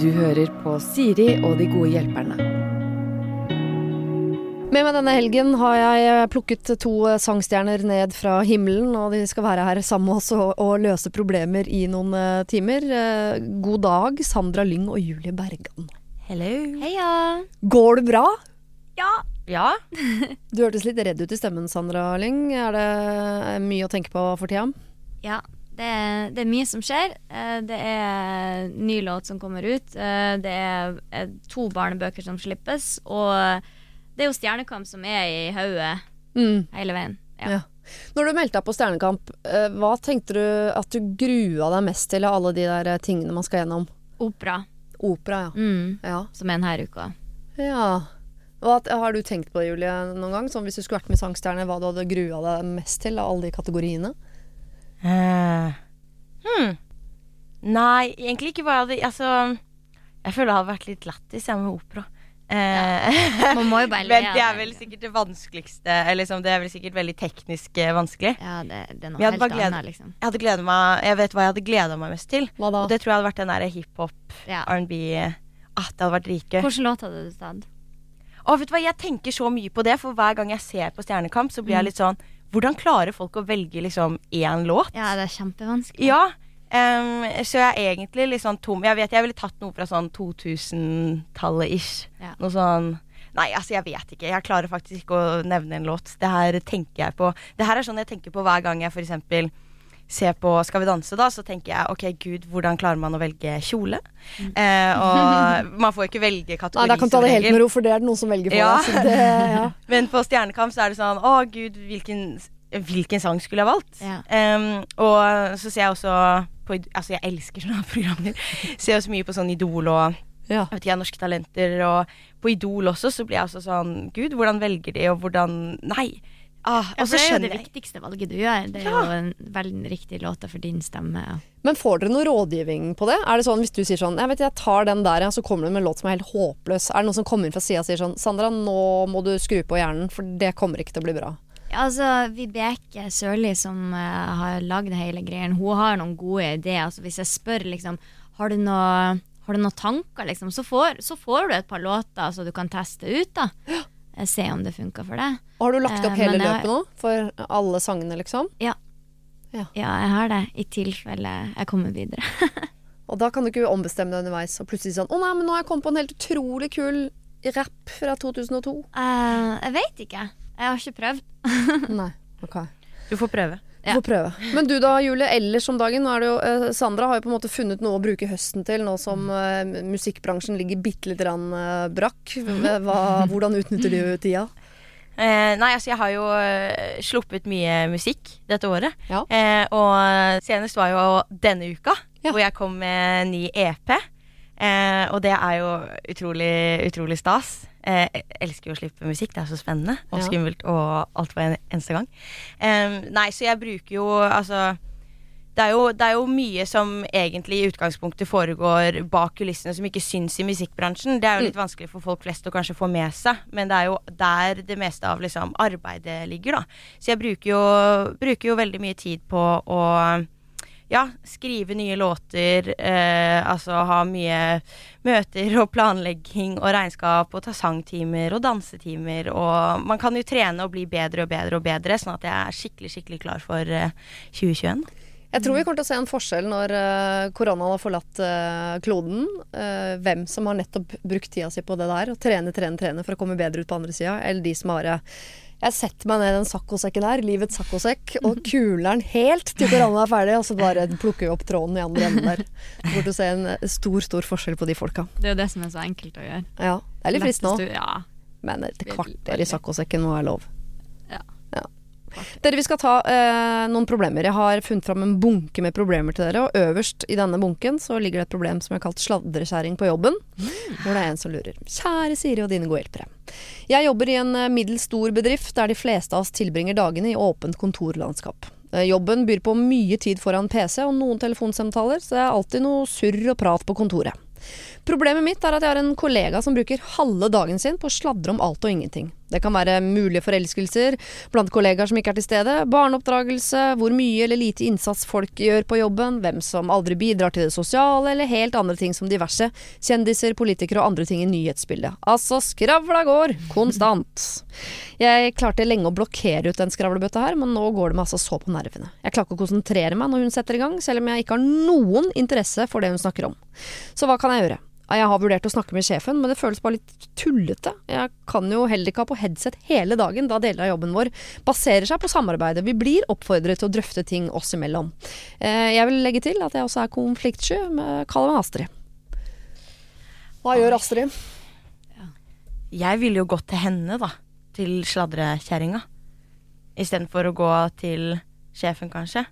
Du hører på Siri og de gode hjelperne. Med meg denne helgen har jeg plukket to sangstjerner ned fra himmelen, og de skal være her sammen med oss og, og løse problemer i noen eh, timer. Eh, God dag, Sandra Lyng og Julie Bergan. Hello. Heia. Går det bra? Ja. Ja. Du hørtes litt redd ut i stemmen, Sandra Lyng. Er det mye å tenke på for tida? Ja. Det er, det er mye som skjer. Eh, Det er ny låt som kommer ut. Eh, Det er eh, to barnebøker som slippes. Og det er jo Stjernekamp som er i hodet Mm. hele veien. Ja. Ja. Når du meldte deg på Stjernekamp, hva tenkte du at du grua deg mest til av alle de der tingene man skal gjennom? Opera, Opera, ja. mm, Ja. som er denne uka. ja. Hva, har du tenkt på det, Julie, noen gang? Sånn hvis du skulle vært med Sangstjerne, hva du hadde grua deg mest til av alle de kategoriene? Eh, hmm. Nei, egentlig ikke bare det. Altså, jeg føler det hadde vært litt lættis jeg, med opera. Ja. Man må jo bare le Men det er vel sikkert det vanskeligste Eller liksom, det er vel sikkert veldig teknisk eh, vanskelig. Ja, det, det er noe helt glede- annet, liksom. Jeg hadde gledet meg Jeg vet hva jeg hadde gleda meg mest til. Hva da? Og det tror jeg hadde vært den derre hiphop, Ja. R&B Ah, det hadde vært rike. Hvilken låt hadde du tatt? Å, vet du hva, jeg tenker så mye på det, for hver gang jeg ser på Stjernekamp, så blir jeg litt sånn Hvordan klarer folk å velge liksom én låt? Ja, det er kjempevanskelig. Ja. Um, så jeg er egentlig litt sånn tom. Jeg vet jeg ville tatt noe fra sånn 2000-tallet ish. Ja. Noe sånn Nei, altså, jeg vet ikke. Jeg klarer faktisk ikke å nevne en låt. Det her tenker jeg på. Det her er sånn jeg tenker på hver gang jeg for eksempel ser på Skal vi danse, da, så tenker jeg ok, gud, hvordan klarer man å velge kjole? Eh, og man får ikke velge kategori Nei, da kan du ta det helt med ro, for det er det noen som velger for Ja. deg. Det, ja. Men på Stjernekamp så er det sånn Å gud, hvilken, hvilken sang skulle jeg valgt? Ja. Um, og så ser jeg også på Altså, jeg elsker sånne programmer. Ser også mye på sånn Idol og Ja. jeg vet ikke, Norske Talenter. Og på Idol også så blir jeg også sånn Gud, hvordan velger de, og hvordan Nei. Ah, Ja, det er jo det jeg viktigste valget du gjør. Det er Ja. jo en veldig riktig låt for din stemme. Men får dere noe rådgivning på det? Er det sånn hvis du sier sånn Jeg vet jeg tar den der, så kommer du med en låt som er helt håpløs. Er det noen som kommer inn fra sida og sier sånn Sandra, nå må du skru på hjernen, for det kommer ikke til å bli bra. Ja, altså, Vibeke Sørli, som uh, har lagd hele greien, hun har noen gode ideer. Altså, hvis jeg spør liksom Har du noe har du noen tanker, liksom, så får, så får du et par låter så du kan teste ut. da Se om det funka for deg. Og har du lagt opp Eh, hele løpet nå? For alle sangene, liksom? Ja, Ja, jeg har det, i tilfelle jeg kommer videre. Og da kan du ikke ombestemme deg underveis og plutselig sånn Å nei, men nå har jeg kommet på en helt utrolig kul rapp fra 2002. Uh, jeg vet ikke. Jeg har ikke prøvd. nei. Ok. Du får prøve. Du får prøve. Men du da, Julie, ellers om dagen, nå er det jo eh, Sandra har jo på en måte funnet noe å bruke høsten til, nå som eh, musikkbransjen ligger bitte lite grann eh, brakk. Hva, hvordan utnytter du tida? Eh, nei, altså jeg har jo eh, sluppet mye musikk dette året. Ja. Eh, og senest var jo denne uka, Ja. hvor jeg kom med ny EP. Eh, og det er jo utrolig, utrolig stas. Eh, jeg elsker jo å slippe musikk. Det er så spennende og skummelt og alt på en eneste gang. Nei, så jeg bruker jo altså det er, jo, det er jo mye som egentlig i utgangspunktet foregår bak kulissene som ikke syns i musikkbransjen. Det er jo litt vanskelig for folk flest å kanskje få med seg, men det er jo der det meste av liksom, arbeidet ligger, da. Så jeg bruker jo, bruker jo veldig mye tid på å ja, skrive nye låter, eh, altså ha mye møter og planlegging og regnskap og ta sangtimer og dansetimer og Man kan jo trene og bli bedre og bedre og bedre, sånn at jeg er skikkelig, skikkelig klar for eh, 2021. Jeg tror vi kommer til å se en forskjell når uh, koronaen har forlatt eh, kloden. eh, hvem som har nettopp brukt tida si på det der, å trene, trene, trene for å komme bedre ut på andre sida, eller de som bare jeg setter meg ned i den saccosekken her, livets saccosekk, og kuler den helt til koronaen er ferdig, og så bare plukker vi opp tråden i andre enden der. Så får du se en eh, stor, stor forskjell på de folka. Det er jo det som er så enkelt å gjøre. Ja, det er litt fristende òg, Ja. men et kvarter i saccosekken må være lov. Ja. Ja. Dere, vi skal ta eh, noen problemer. Jeg har funnet fram en bunke med problemer til dere, og øverst i denne bunken så ligger det et problem som er kalt sladrekjerring på jobben. Hvor det er en som lurer. Kjære Siri og dine gode hjelpere. Jeg jobber i en eh, middels stor bedrift der de fleste av oss tilbringer dagene i åpent kontorlandskap. Eh, Jobben byr på mye tid foran PC og noen telefonsamtaler, så det er alltid noe surr og prat på kontoret. Problemet mitt er at jeg har en kollega som bruker halve dagen sin på å sladre om alt og ingenting. Det kan være mulige forelskelser blant kollegaer som ikke er til stede, barneoppdragelse, hvor mye eller lite innsats folk gjør på jobben, hvem som aldri bidrar til det sosiale, eller helt andre ting som diverse kjendiser, politikere og andre ting i nyhetsbildet. Altså, skravla går konstant. Jeg klarte lenge å blokkere ut den skravlebøtta her, men nå går det meg altså så på nervene. Jeg klarer ikke å konsentrere meg når hun setter i gang, selv om jeg ikke har noen interesse for det hun snakker om. Så hva kan jeg gjøre? Jeg har vurdert å snakke med sjefen, men det føles bare litt tullete. Jeg kan jo heller ikke ha på headset hele dagen, da deler av jobben vår baserer seg på samarbeidet. Vi blir oppfordret til å drøfte ting oss imellom. Eh, jeg vil legge til at jeg også er konfliktsky. Kall meg Astrid. Hva gjør Astrid? Jeg ville jo gått til henne, da. Til sladrekjerringa. Istedenfor å gå til sjefen, kanskje.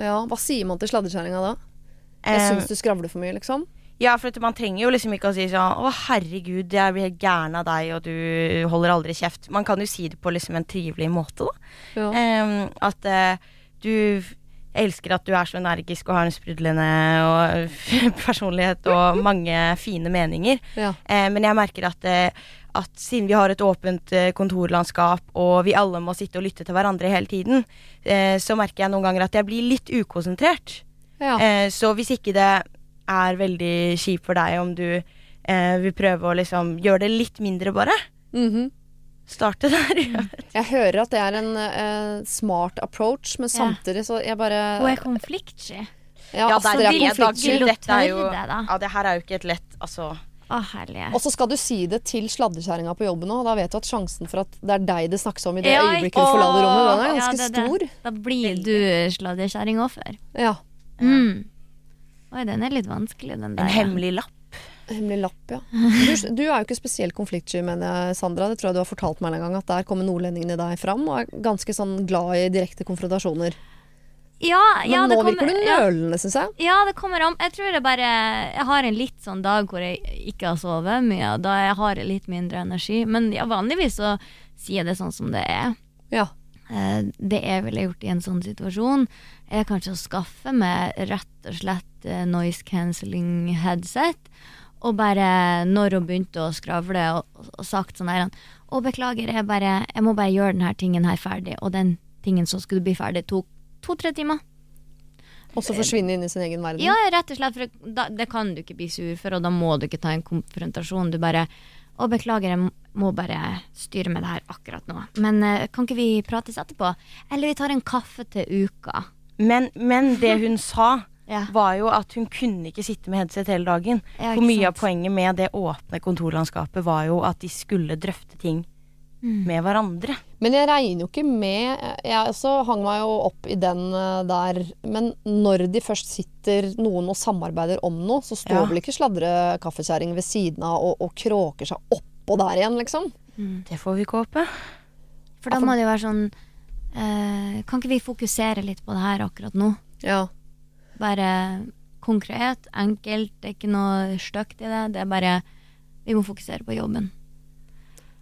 Ja, Hva sier man til sladrekjerringa da? Jeg Eh, syns du skravler for mye, liksom. Ja, for man trenger jo liksom ikke å si sånn Å, herregud, jeg blir helt gæren av deg, og du holder aldri kjeft. Man kan jo si det på liksom en trivelig måte, da. Um, at uh, du elsker at du er så energisk og har en sprudlende personlighet og mange fine meninger. Ja. Eh, men jeg merker at, eh, at siden vi har et åpent eh, kontorlandskap, og vi alle må sitte og lytte til hverandre hele tiden, eh, så merker jeg noen ganger at jeg blir litt ukonsentrert. Ja. Eh, så hvis ikke det er veldig kjip for deg om du eh, vil prøve å liksom gjøre det litt mindre, bare. Mhm. Starte der. Jeg hører at det er en eh, smart approach, men samtidig så jeg bare Hun er konfliktsky. Ja, Ja, Astrid det er det, konfliktsky. Dette er jo- det? Ja, det her er jo ikke et lett Altså Oh. Og så skal du si det til sladrekjerringa på jobben òg. Da vet du at sjansen for at det er deg det snakkes om i det Ja, øyeblikket du forlater rommet, den er Ja, ganske det er det. stor. Da blir du sladrekjerringoffer. Ja. Mm. Oi, den er litt vanskelig, den der. En hemmelig lapp. Hemmelig lapp, ja. Du, du er jo ikke spesielt konfliktsky, mener jeg, Sandra. Det tror jeg du har fortalt meg en gang, at der kommer nordlendingene deg fram, og er ganske sånn glad i direkte konfrontasjoner. Ja, Men nå det virker du du ja, nølende, syns jeg. ja, det kommer an. Jeg tror det bare Jeg har en litt sånn dag hvor jeg ikke har sovet mye, da jeg har litt mindre energi. Men ja, vanligvis så sier jeg det sånn som det er. Ja. Eh, Det jeg ville gjort i en sånn situasjon, er kanskje å skaffe meg rett og slett eh, noise cancelling headset. Og bare, når hun begynte å skravle og, og sagt sånn her Å, beklager, jeg, bare, jeg må bare gjøre denne tingen her ferdig. Og den tingen som skulle bli ferdig, tok to-tre timer. Og så forsvinne inn i sin egen verden. Ja, rett og slett, for da, det kan du ikke bli sur for, og da må du ikke ta en konfrontasjon. Du bare Å, beklager, jeg må bare styre med det her akkurat nå. Men eh, kan ikke vi prates etterpå? Eller vi tar en kaffe til uka. Men, men det hun sa, Ja. var jo at hun kunne ikke sitte med headset hele dagen. Ja, For mye av poenget med det åpne kontorlandskapet var jo at de skulle drøfte ting Mm. med hverandre. Men jeg regner jo ikke med Jeg også hang meg jo opp i den eh, der. Men når de først sitter noen og samarbeider om noe, så står Ja. vel ikke sladrekaffekjerring ved siden av og, og kråker seg oppå der igjen, liksom? Det får vi ikke håpe. For da må det jo være sånn eh, Kan ikke vi fokusere litt på det her akkurat nå? Ja. Bare konkret, enkelt, det er ikke noe stygt i det. Det er bare Vi må fokusere på jobben.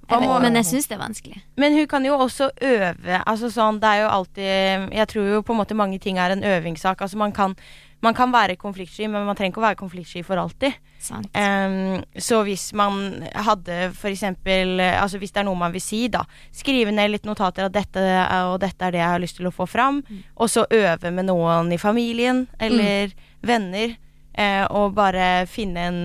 Jeg vet, må- men jeg syns det er vanskelig. Men hun kan jo også øve. Altså sånn, det er jo alltid Jeg tror jo på en måte mange ting er en øvingssak. Altså man kan, man kan være konfliktsky, men man trenger ikke å være konfliktsky for alltid. Sant? Um, så hvis man hadde eksempel Altså hvis det er noe man vil si, da. Skrive ned litt notater at dette er, og dette er det jeg har lyst til å få fram. Og så øve med noen i familien eller venner. Uh, og bare finne en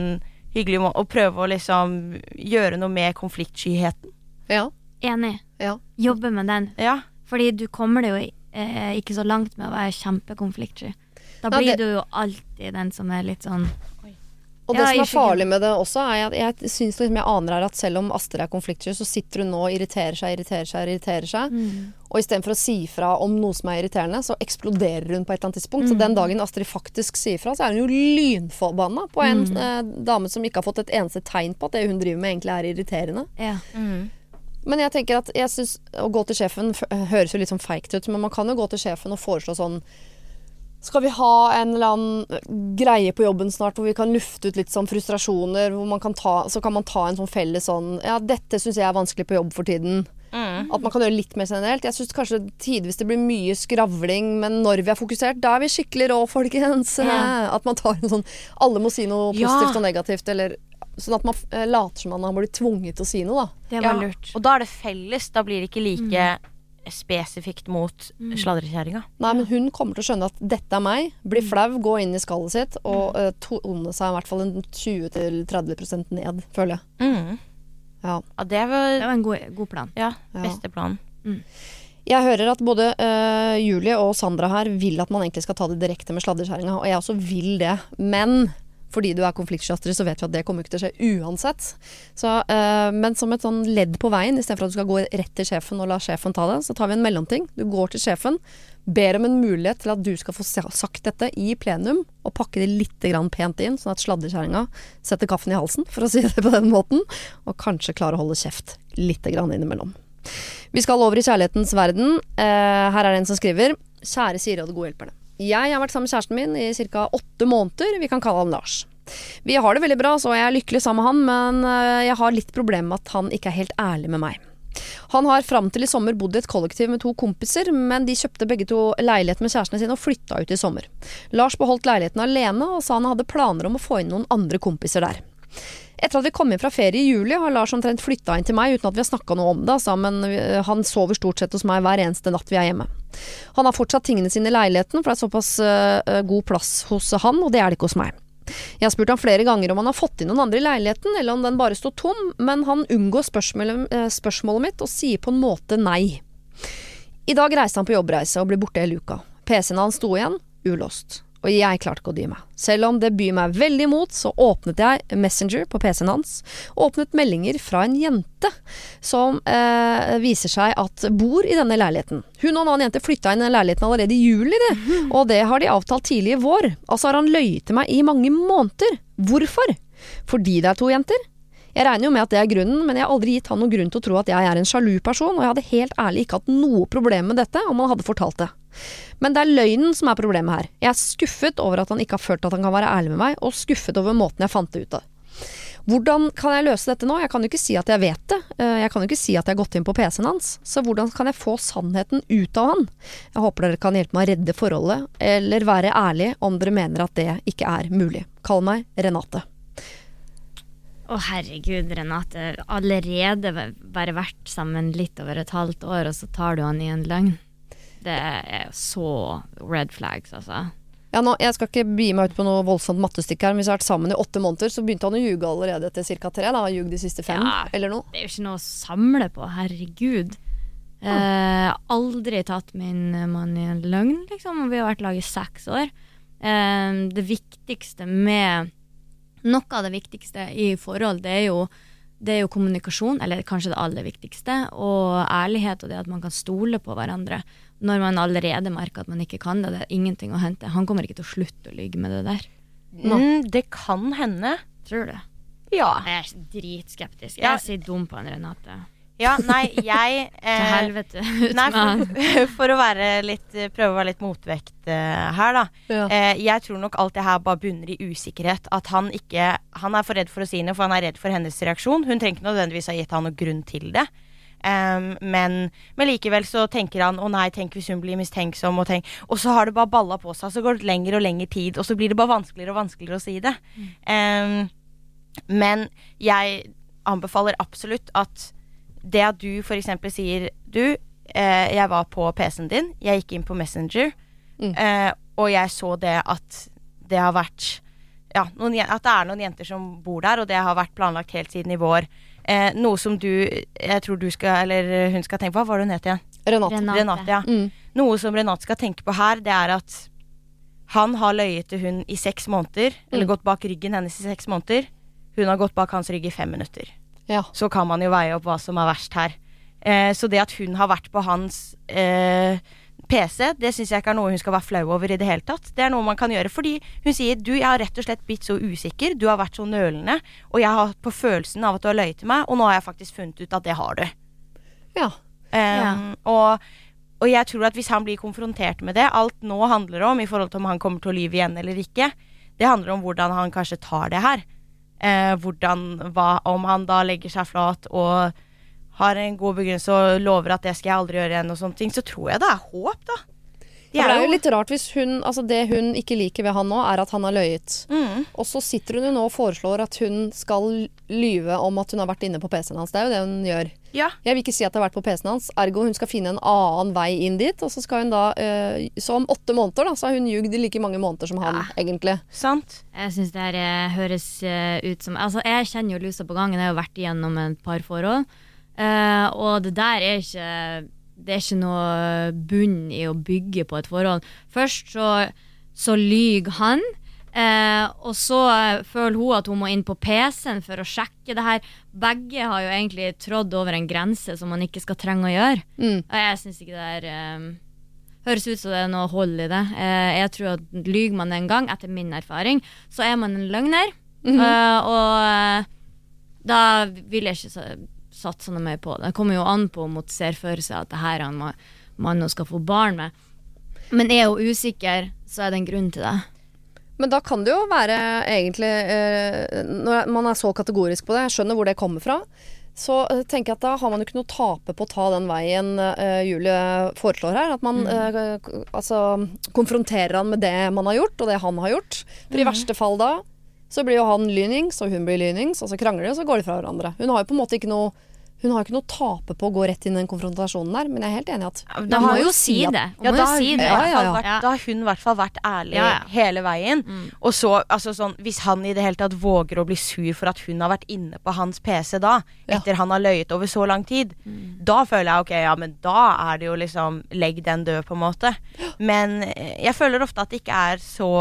hyggelig måte Og prøve å liksom gjøre noe med konfliktskyheten. Ja. Enig. ja. Jobbe med den. Ja. Fordi du kommer det jo eh, ikke så langt med å være kjempekonfliktsky. Da Ja, blir det- du jo alltid den som er litt sånn Og det Ja, som er farlig med det også, er at jeg syns liksom jeg aner her at selv om Astrid er konfliktsky, så sitter hun nå og irriterer seg, irriterer seg, irriterer seg. mm. Og istedenfor å si fra om noe som er irriterende, så eksploderer hun på et eller annet tidspunkt. Så Mm. den dagen Astrid faktisk sier fra, så er hun jo lynforbanna på en Mm. eh, dame som ikke har fått et eneste tegn på at det hun driver med, egentlig er irriterende. Ja. Men jeg tenker at jeg synes å gå til sjefen høres jo litt sånn feigt ut, men man kan jo gå til sjefen og foreslå sånn skal vi ha en eller annen greie på jobben snart hvor vi kan lufte ut litt sånn frustrasjoner? Hvor man kan ta, så kan man ta en sånn felles sånn Ja, dette syns jeg er vanskelig på jobb for tiden. Mm. At man kan gjøre litt mer generelt. Jeg syns kanskje tidvis det blir mye skravling, men når vi er fokusert, da er vi skikkelig rå, folkens. Ja. At man tar en sånn Alle må si noe Ja. positivt og negativt, eller sånn at man eh, later som man har blitt tvunget til å si noe, da. Det Ja, var lurt. Og da er det felles. Da blir det ikke like spesifikt mot Mm. sladrekjerringa. Nei, men hun kommer til å skjønne at dette er meg, bli Mm. flau, gå inn i skallet sitt og uh, tone seg i hvert fall en 20-30 ned, føler jeg. Mm. Ja. Ja, det var Det var en god, god plan. ja, Ja. beste Mm. Jeg hører at både uh, Julie og Sandra her vil at man egentlig skal ta det direkte med sladrekjerringa, og jeg også vil det. Men fordi du er konfliktskytter, så vet vi at det kommer ikke til å skje uansett. Så, eh, men som et sånn ledd på veien, istedenfor at du skal gå rett til sjefen og la sjefen ta det, så tar vi en mellomting. Du går til sjefen, ber om en mulighet til at du skal få sagt dette i plenum, og pakke det litt pent inn, sånn at sladrekjerringa setter kaffen i halsen, for å si det på den måten, og kanskje klarer å holde kjeft litt grann innimellom. Vi skal over i kjærlighetens verden. Eh, her er det en som skriver Kjære Siri og de gode hjelperne. Jeg har vært sammen med kjæresten min i ca. åtte måneder. Vi kan kalle han Lars. Vi har det veldig bra, så jeg er lykkelig sammen med han, men eh, jeg har litt problemer med at han ikke er helt ærlig med meg. Han har fram til i sommer bodd i et kollektiv med to kompiser, men de kjøpte begge to leilighet med kjærestene sine og flytta ut i sommer. Lars beholdt leiligheten alene, og sa han hadde planer om å få inn noen andre kompiser der. Etter at vi kom inn fra ferie i juli, har Lars omtrent flytta inn til meg uten at vi har snakka noe om det, altså, men han sover stort sett hos meg hver eneste natt vi er hjemme. Han har fortsatt tingene sine i leiligheten, for det er såpass uh, god plass hos han, og det er det ikke hos meg. Jeg har spurt ham flere ganger om han har fått inn noen andre i leiligheten, eller om den bare står tom, men han unngår spørsmålet, eh, spørsmålet mitt og sier på en måte nei. I dag reiste han på jobbreise og ble borte hele uka. PC-en hans sto igjen, ulåst. Og jeg klarte ikke å dy meg. Selv om det byr meg veldig imot, så åpnet jeg Messenger på PC-en hans. Og åpnet meldinger fra en jente som eh, viser seg at bor i denne leiligheten. Hun og en annen jente flytta inn i den leiligheten allerede i juli, det. Og det har de avtalt tidlig i vår. Altså har han løyet til meg i mange måneder. Hvorfor? Fordi det er to jenter? Jeg regner jo med at det er grunnen, men jeg har aldri gitt han noen grunn til å tro at jeg er en sjalu person, og jeg hadde helt ærlig ikke hatt noe problem med dette om han hadde fortalt det. Men det er løgnen som er problemet her. Jeg er skuffet over at han ikke har følt at han kan være ærlig med meg, og skuffet over måten jeg fant det ut av. Hvordan kan jeg løse dette nå? Jeg kan jo ikke si at jeg vet det. Eh, Jeg kan jo ikke si at jeg har gått inn på PC-en hans. Så hvordan kan jeg få sannheten ut av han? Jeg håper dere kan hjelpe meg å redde forholdet, eller være ærlig om dere mener at det ikke er mulig. Kall meg Renate. Å herregud, Renate. Allerede bare vært sammen litt over et halvt år, og så tar du han i en løgn. Det er så red flags, altså. Ja, nå, jeg skal ikke begi meg ut på noe voldsomt mattestykke her, men hvis vi har vært sammen i åtte måneder, så begynte han å ljuge allerede etter ca. tre. Da har ljugd de siste fem, Ja. eller noe. Det er jo ikke noe å samle på, herregud. Eh, aldri tatt min mann i en løgn, liksom. Vi har vært lag i seks år. Eh, det viktigste med Noe av det viktigste i forhold, det er jo det er jo kommunikasjon, eller kanskje det aller viktigste, og ærlighet og det at man kan stole på hverandre. Når man allerede merker at man ikke kan det, det er ingenting å hente. Han kommer ikke til å slutte å lyge med det der. Mm, det kan hende. Tror du? Ja. Jeg er dritskeptisk. Ja. Jeg sier dum på en Renate. Ja nei, jeg Til eh, helvete Nei, for, for å være litt, prøve å være litt motvekt eh, her, da. Ja. Eh, jeg tror nok alt det her bare bunner i usikkerhet. At han ikke Han er for redd for å si noe, for han er redd for hennes reaksjon. Hun trenger ikke nødvendigvis ha gitt han noen grunn til det. Um, men, men likevel så tenker han å nei, tenk hvis hun blir mistenksom, og, tenk, og så har det bare balla på seg, så går det lengre og lengre tid, og så blir det bare vanskeligere og vanskeligere å si det. Em, men jeg anbefaler absolutt at det at du f.eks. sier Du, eh, jeg var på PC-en din, jeg gikk inn på Messenger, Mm. eh, og jeg så det at det har vært ja, noen, at det er noen jenter som bor der, og det har vært planlagt helt siden i vår. Eh, noe som du Jeg tror du skal, eller hun skal tenke på. Hva var det hun het igjen? Renate. Renate. Renate, ja. Mm. Noe som Renate skal tenke på her, det er at han har løyet til hun i seks måneder, eller Mm. gått bak ryggen hennes i seks måneder. Hun har gått bak hans rygg i fem minutter. Ja. Så kan man jo veie opp hva som er verst her. Eh, så det at hun har vært på hans eh, PC, det syns jeg ikke er noe hun skal være flau over i det hele tatt. Det er noe man kan gjøre fordi hun sier du, jeg har rett og slett blitt så usikker, du har vært så nølende, og jeg har hatt på følelsen av at du har løyet til meg, og nå har jeg faktisk funnet ut at det har du. ja. Um, og, og jeg tror at hvis han blir konfrontert med det, alt nå handler om i forhold til om han kommer til å lyve igjen eller ikke, det handler om hvordan han kanskje tar det her. Eh, hvordan, hva, om han da legger seg flat og har en god begrunnelse og lover at det skal jeg aldri gjøre igjen, og sånne ting, så tror jeg det er håp, da. De det er jo litt rart hvis hun Altså det hun ikke liker ved han nå, er at han har løyet. mm. Og så sitter hun jo nå og foreslår at hun skal lyve om at hun har vært inne på PC-en hans. Det er jo det hun gjør. Ja. Jeg vil ikke si at det har vært på PC-en hans, ergo hun skal finne en annen vei inn dit. Og så skal hun da eh, Så om åtte måneder, da, så har hun ljugd i like mange måneder som han, egentlig. Sant? Jeg syns det her eh, høres eh, ut som Altså, jeg kjenner jo lusa på gangen. Jeg har jo vært igjennom et par forhold. Eh, og det der er ikke Det er ikke noe bunn i å bygge på et forhold. Først så, så lyver han. Eh, og så føler hun at hun må inn på PC-en for å sjekke det her. Begge har jo egentlig trådd over en grense som man ikke skal trenge å gjøre. Mm. Og jeg syns ikke det er eh, Høres ut som det er noe hold i det. Eh, jeg tror at lyver man en gang, etter min erfaring, så er man en løgner. Eh, og eh, da vil jeg ikke sa- satse noe mer på det. Kommer jo an på om hun ser for seg at det her er en mann hun skal få barn med. Men er hun usikker, så er det en grunn til det. Men da kan det jo være egentlig eh, Når man er så kategorisk på det, jeg skjønner hvor det kommer fra, så eh, tenker jeg at da har man jo ikke noe å tape på å ta den veien eh, Julie foreslår her. At man mm. altså konfronterer han med det man har gjort, og det han har gjort. For i verste fall da så blir jo han lynings, og hun blir lynings, og så krangler de, og så går de fra hverandre. Hun har jo på en måte ikke noe hun har ikke noe å tape på å gå rett inn i den konfrontasjonen der, men jeg er helt enig i at Da må jo si det. Hun Ja, da, si det. Ja, ja, ja. vært, da har hun i hvert fall vært ærlig Ja, ja. hele veien. Og så, altså sånn, hvis han i det hele tatt våger å bli sur for at hun har vært inne på hans PC da, Ja. etter han har løyet over så lang tid, da føler jeg ok, ja, men da er det jo liksom Legg den død, på en måte. Men eh, jeg føler ofte at det ikke er så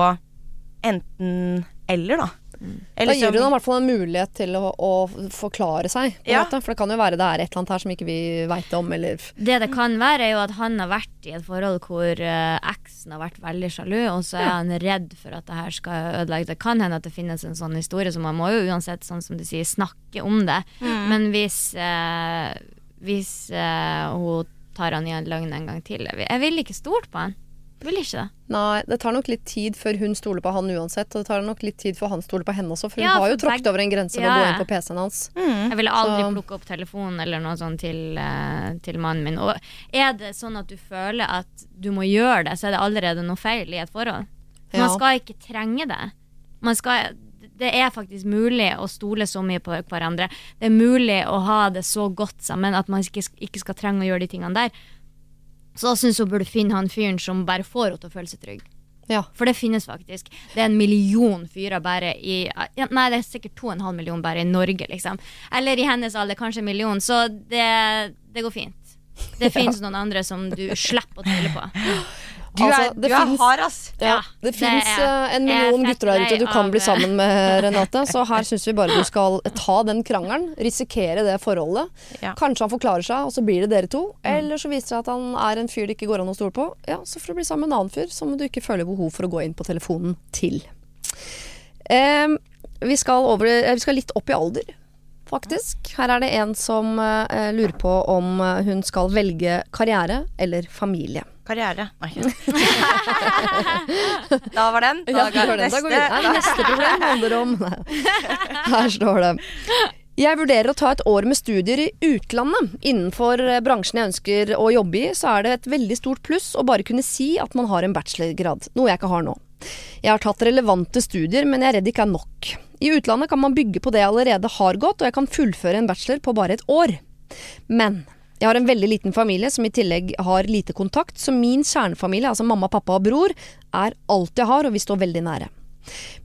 enten-eller, da. Da Eller gir liksom- du dem i hvert fall en mulighet til å, å forklare seg. På Ja. måte. For det kan jo være det er et eller annet her som ikke vi veit om. Eller Det det kan være, er jo at han har vært i et forhold hvor eh, eksen har vært veldig sjalu, og så er han redd for at det her skal ødelegge. Det kan hende at det finnes en sånn historie, så man må jo uansett, sånn som de sier, snakke om det. Men hvis, uh, hvis uh, hun tar han i en løgn en gang til Jeg vil, jeg vil ikke stole på han. Vil ikke det. Nei, det tar nok litt tid før hun stoler på han uansett. Og det tar nok litt tid før han stoler på henne også, for hun Ja, har jo for tråkket over en grense ved Ja, å gå inn på PC-en hans. Mm. Jeg ville aldri Så- plukke opp telefonen eller noe sånt til, eh, til mannen min. Og er det sånn at du føler at du må gjøre det, så er det allerede noe feil i et forhold. Man skal ikke trenge det. Man skal, det er faktisk mulig å stole så mye på hverandre. Det er mulig å ha det så godt sammen at man ikke, ikke skal trenge å gjøre de tingene der. Så da syns hun burde finne han fyren som bare får henne til å føle seg trygg. Ja. For det finnes faktisk. Det er en million fyrer bare i Nei, det er sikkert to og en halv million bare i Norge, liksom. Eller i hennes alder, kanskje en million. Så det, det går fint. Det fins noen andre som du slipper å tvile på. Du er, Altså, du finnes, er hard, ass. Ja, Ja, det det fins er- en million gutter der ute du kan av- bli sammen med, Renate. Så her syns vi bare du skal ta den krangelen, risikere det forholdet. Ja. Kanskje han forklarer seg, og så blir det dere to. Eller så viser det seg at han er en fyr det ikke går an å stole på. Ja, så får du bli sammen med en annen fyr som du ikke føler behov for å gå inn på telefonen til. Um, vi, skal over, eh, vi skal litt opp i alder, faktisk. Her er det en som uh, lurer på om eh, hun skal velge karriere eller familie. Karriere. Nei. da var den. Da Ja. Da går vi neste. videre. Nei, neste problem handler om Her står det. Jeg vurderer å ta et år med studier i utlandet. Innenfor eh, bransjen jeg ønsker å jobbe i, så er det et veldig stort pluss å bare kunne si at man har en bachelorgrad, noe jeg ikke har nå. Jeg har tatt relevante studier, men jeg er redd det ikke er nok. I utlandet kan man bygge på det jeg allerede har gått, og jeg kan fullføre en bachelor på bare et år. Men jeg har en veldig liten familie som i tillegg har lite kontakt, så min kjernefamilie, altså mamma, pappa og bror, er alt jeg har, og vi står veldig nære.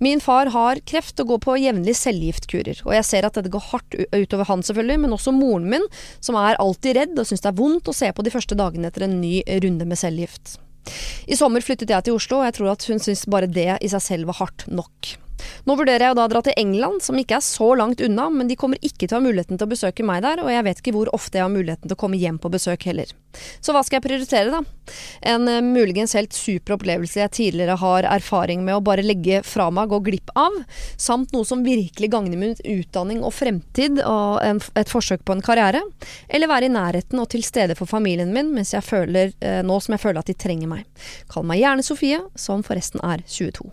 Min far har kreft og går på jevnlig cellegiftkurer, og jeg ser at dette går hardt utover han selvfølgelig, men også moren min, som er alltid redd og syns det er vondt å se på de første dagene etter en ny runde med cellegift. I sommer flyttet jeg til Oslo, og jeg tror at hun syns bare det i seg selv var hardt nok. Nå vurderer jeg å da dra til England, som ikke er så langt unna, men de kommer ikke til å ha muligheten til å besøke meg der, og jeg vet ikke hvor ofte jeg har muligheten til å komme hjem på besøk heller. Så hva skal jeg prioritere, da? En eh, muligens helt super opplevelse jeg tidligere har erfaring med å bare legge fra meg gå glipp av, samt noe som virkelig gagner min utdanning og fremtid og en, et forsøk på en karriere, eller være i nærheten og til stede for familien min mens jeg føler, eh, nå som jeg føler at de trenger meg. Kall meg gjerne Sofie, som forresten er 22.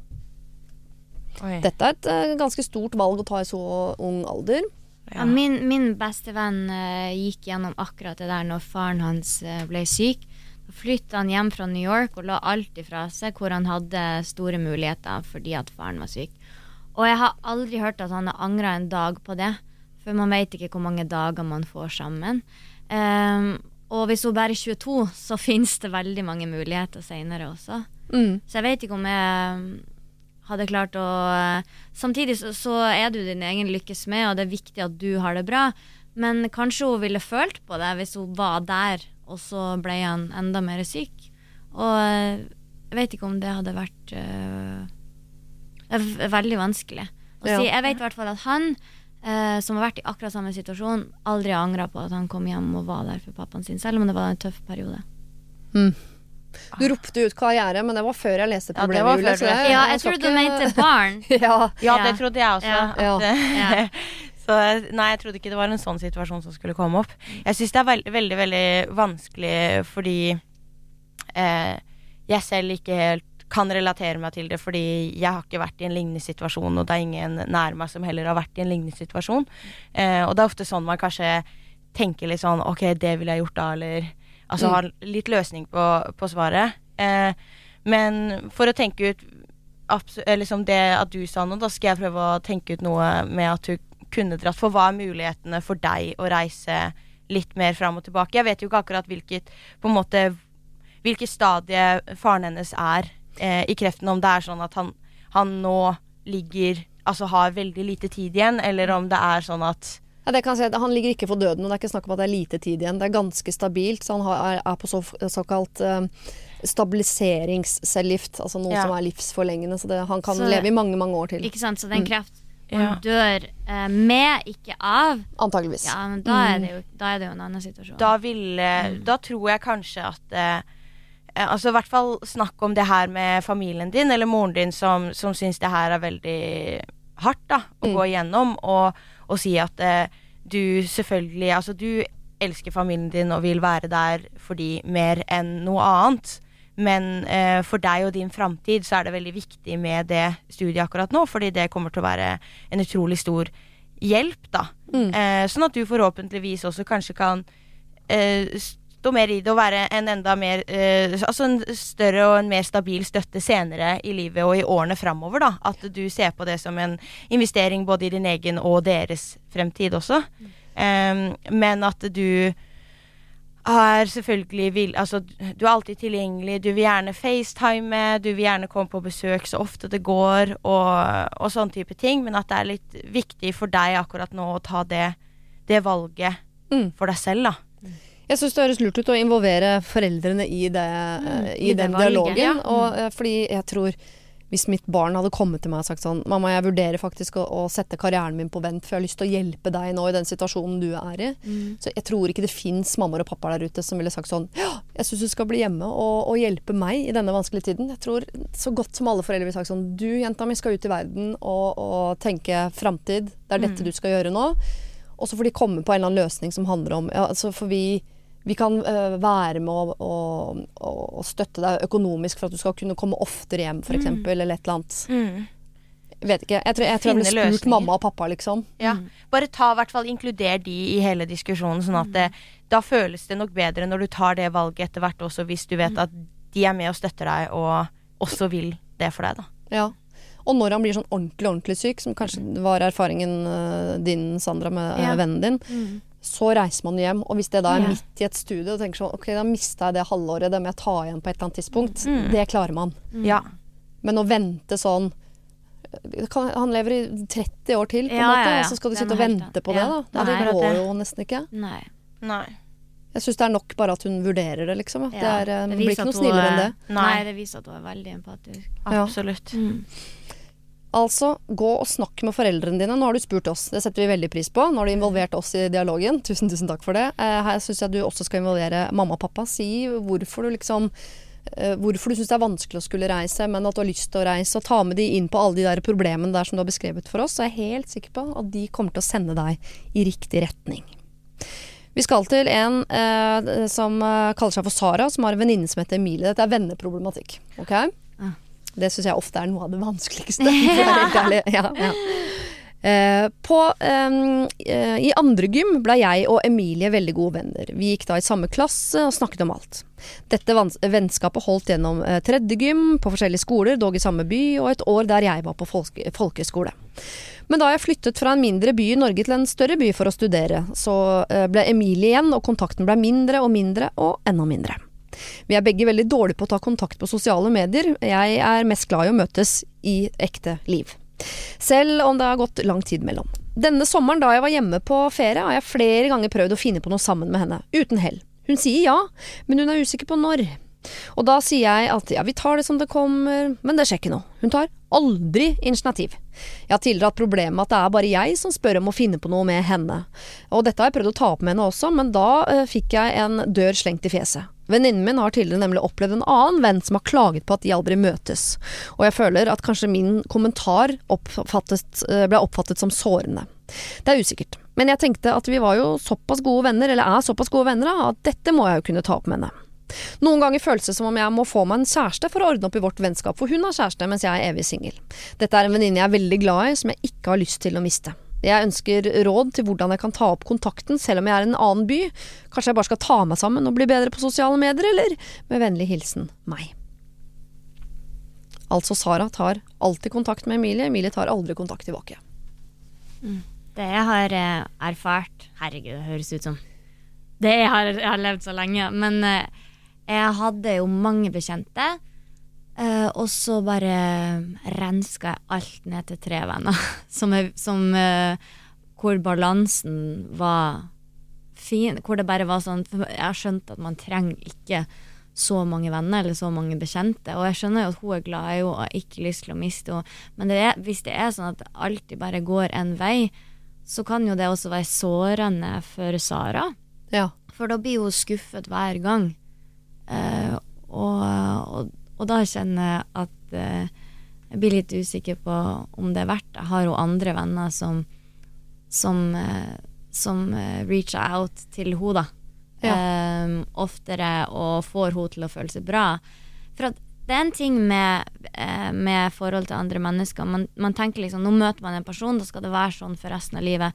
Oi. Dette er et eh, ganske stort valg å ta i så ung alder. Ja, min, min beste venn eh, gikk gjennom akkurat det der når faren hans eh, ble syk. Da flytta han hjem fra New York og la alt ifra seg hvor han hadde store muligheter fordi at faren var syk. Og jeg har aldri hørt at han har angra en dag på det, for man vet ikke hvor mange dager man får sammen. Um, og hvis hun bare er 22, så finnes det veldig mange muligheter senere også. Mm. Så jeg vet ikke om jeg hadde klart å Samtidig så, så er du din egen lykkes med, og det er viktig at du har det bra. Men kanskje hun ville følt på det hvis hun var der, og så ble han enda mer syk. Og eh, jeg vet ikke om det hadde vært uh, veldig vanskelig å si. Jeg vet i hvert fall at han, uh, som har vært i akkurat samme situasjon, aldri har angra på at han kom hjem og var der for pappaen sin, selv om det var en tøff periode. Du ropte ut karriere, men det var før jeg leste Ja, det problemet. var før du det- leste. Ja, jeg trodde du mente barn. ja. Ja, Ja. det trodde jeg også. Ja. At, eh, Ja. så nei, jeg trodde ikke det var en sånn situasjon som skulle komme opp. Jeg syns det er veld, veldig, veldig vanskelig fordi eh, jeg selv ikke helt kan relatere meg til det, fordi jeg har ikke vært i en lignende situasjon, og det er ingen nær meg som heller har vært i en lignende situasjon. Eh, og det er ofte sånn man kanskje tenker litt sånn Ok, det ville jeg gjort da, eller Altså Mm. har litt løsning på, på svaret. Eh, men for å tenke ut liksom det at du sa nå, da skal jeg prøve å tenke ut noe med at du kunne dratt. For hva er mulighetene for deg å reise litt mer fram og tilbake? Jeg vet jo ikke akkurat hvilket på en måte hvilket stadie faren hennes er eh, i kreften. Om det er sånn at han, han nå ligger Altså har veldig lite tid igjen, eller om det er sånn at Ja, det kan jeg si, han ligger ikke for døden, og det er ikke snakk om at det er lite tid igjen. Det er ganske stabilt, så han har, er, på så, såkalt uh, stabiliseringscellegift, altså noe Ja. som er livsforlengende. Så det, han kan Så- leve i mange, mange år til. Ikke sant? Så det er en kreft hun Ja. dør eh, med, ikke av. Antageligvis. Ja, men da er det jo, da er det jo en annen situasjon. Da ville Da tror jeg kanskje at eh, eh, Altså i hvert fall snakk om det her med familien din, eller moren din, som, som syns det her er veldig hardt da å Mm. gå igjennom, og, og si at eh, du selvfølgelig Altså du elsker familien din og vil være der for de mer enn noe annet. Men eh, for deg og din framtid så er det veldig viktig med det studiet akkurat nå, fordi det kommer til å være en utrolig stor hjelp, da. Mm. Eh, sånn at du forhåpentligvis også kanskje kan eh, stå mer i det og være en enda mer eh, Altså en større og en mer stabil støtte senere i livet og i årene framover, da. At du ser på det som en investering både i din egen og deres fremtid også. Um, men at du er selvfølgelig vil, altså, Du er alltid tilgjengelig, du vil gjerne facetime, du vil gjerne komme på besøk så ofte det går, og, og sånn type ting. Men at det er litt viktig for deg akkurat nå å ta det, det valget Mm. for deg selv, da. Jeg syns det høres lurt ut å involvere foreldrene i, det, eh, i, i den dialogen. ja. Og, eh, fordi jeg tror hvis mitt barn hadde kommet til meg og sagt sånn Mamma, jeg vurderer faktisk å, å sette karrieren min på vent, for jeg har lyst til å hjelpe deg nå i den situasjonen du er i. Mm. Så jeg tror ikke det fins mammaer og pappaer der ute som ville sagt sånn Ja, jeg syns du skal bli hjemme og, og hjelpe meg i denne vanskelige tiden. Jeg tror så godt som alle foreldre ville sagt sånn Du, jenta mi, skal ut i verden og, og tenke framtid. Det er dette du skal gjøre nå. Og så får de komme på en eller annen løsning som handler om ja, altså For vi, vi kan øh, være med å støtte deg økonomisk for at du skal kunne komme oftere hjem, f.eks., eksempel eller et eller annet. Jeg vet ikke. Jeg tror jeg, tror jeg ble spurt mamma og pappa, liksom. Ja. Bare ta, i hvert fall inkluder de i hele diskusjonen, sånn at det, da føles det nok bedre når du tar det valget etter hvert også, hvis du vet at de er med og støtter deg, og også vil det for deg, da. Ja. Og når han blir sånn ordentlig, ordentlig syk, som kanskje var erfaringen øh, din, Sandra, med Ja. vennen din, Mm. Så reiser man hjem. Og hvis det da er Ja. midt i et studie, og tenker sånn Ok, da mista jeg det halvåret, det må jeg ta igjen på et eller annet tidspunkt. Mm. Det klarer man. Ja. Men å vente sånn kan, Han lever i 30 år til, på en Ja, måte, ja, ja. og så skal du sitte og vente på annet. det. Da. det er det går jo nesten ikke. Nei. Nei. Jeg syns det er nok bare at hun vurderer det, liksom. Ja, Det, er, eh, det det blir ikke noe snillere er- enn det. Nei. Nei, det viser at hun er veldig empatisk. Ja. Absolutt. Mm. Altså, gå og snakk med foreldrene dine. Nå har du spurt oss, det setter vi veldig pris på. Nå har du involvert oss i dialogen. Tusen, tusen takk for det. Eh, her syns jeg du også skal involvere mamma og pappa. Si hvorfor du liksom eh, Hvorfor du syns det er vanskelig å skulle reise, men at du har lyst til å reise. Og ta med de inn på alle de der problemene der som du har beskrevet for oss. Så jeg er helt sikker på at de kommer til å sende deg i riktig retning. Vi skal til en eh, som eh, kaller seg for Sara, som har en venninne som heter Emilie. Dette er venneproblematikk. ok? Det syns jeg ofte er noe av det vanskeligste. For å være helt ærlig. Ja, ja. Uh, på, um, uh, I andre gym ble jeg og Emilie veldig gode venner. Vi gikk da i samme klasse og snakket om alt. Dette vennskapet holdt gjennom uh, tredje gym, på forskjellige skoler, dog i samme by, og et år der jeg var på folke, folkeskole. Men da jeg flyttet fra en mindre by i Norge til en større by for å studere, så ble Emilie igjen, og kontakten ble mindre og mindre og enda mindre. Vi er begge veldig dårlige på å ta kontakt på sosiale medier. Jeg er mest glad i å møtes i ekte liv. Selv om det har gått lang tid mellom. Denne sommeren da jeg var hjemme på ferie, har jeg flere ganger prøvd å finne på noe sammen med henne, uten hell. Hun sier ja, men hun er usikker på når. Og da sier jeg at ja, vi tar det som det kommer, men det skjer ikke noe. Hun tar aldri initiativ. Jeg har tidligere hatt problemet med at det er bare jeg som spør om å finne på noe med henne. Og dette har jeg prøvd å ta opp med henne også, men da eh, fikk jeg en dør slengt i fjeset. Venninnen min har tidligere nemlig opplevd en annen venn som har klaget på at de aldri møtes, og jeg føler at kanskje min kommentar oppfattet, eh, ble oppfattet som sårende. Det er usikkert, men jeg tenkte at vi var jo såpass gode venner, eller er såpass gode venner, at dette må jeg jo kunne ta opp med henne. Noen ganger føles det som om jeg må få meg en kjæreste for å ordne opp i vårt vennskap, for hun har kjæreste mens jeg er evig singel. Dette er en venninne jeg er veldig glad i, som jeg ikke har lyst til å miste. Jeg ønsker råd til hvordan jeg kan ta opp kontakten selv om jeg er i en annen by. Kanskje jeg bare skal ta meg sammen og bli bedre på sosiale medier, eller? Med vennlig hilsen meg. Altså Sara tar alltid kontakt med Emilie, Emilie tar aldri kontakt tilbake. Det jeg har eh, erfart Herregud, det høres ut som det jeg har, jeg har levd så lenge. Men eh, jeg hadde jo mange bekjente. eh, og så bare renska jeg alt ned til tre venner. Som, er, som eh, Hvor balansen var fin. Hvor det bare var sånn Jeg har skjønt at man trenger ikke så mange venner eller så mange bekjente. Og jeg skjønner jo at hun er glad i henne og har ikke lyst til å miste henne. Men det er, hvis det er sånn at det alltid bare går en vei, så kan jo det også være sårende for Sara. Ja. For da blir hun skuffet hver gang. Eh, og, og, og da kjenner jeg at eh, jeg blir litt usikker på om det er verdt det. Har hun andre venner som som, eh, som reacher out til henne, da. Eh, oftere og får henne til å føle seg bra. For at det er en ting med, med forhold til andre mennesker. Man, man tenker liksom nå møter man en person, da skal det være sånn for resten av livet.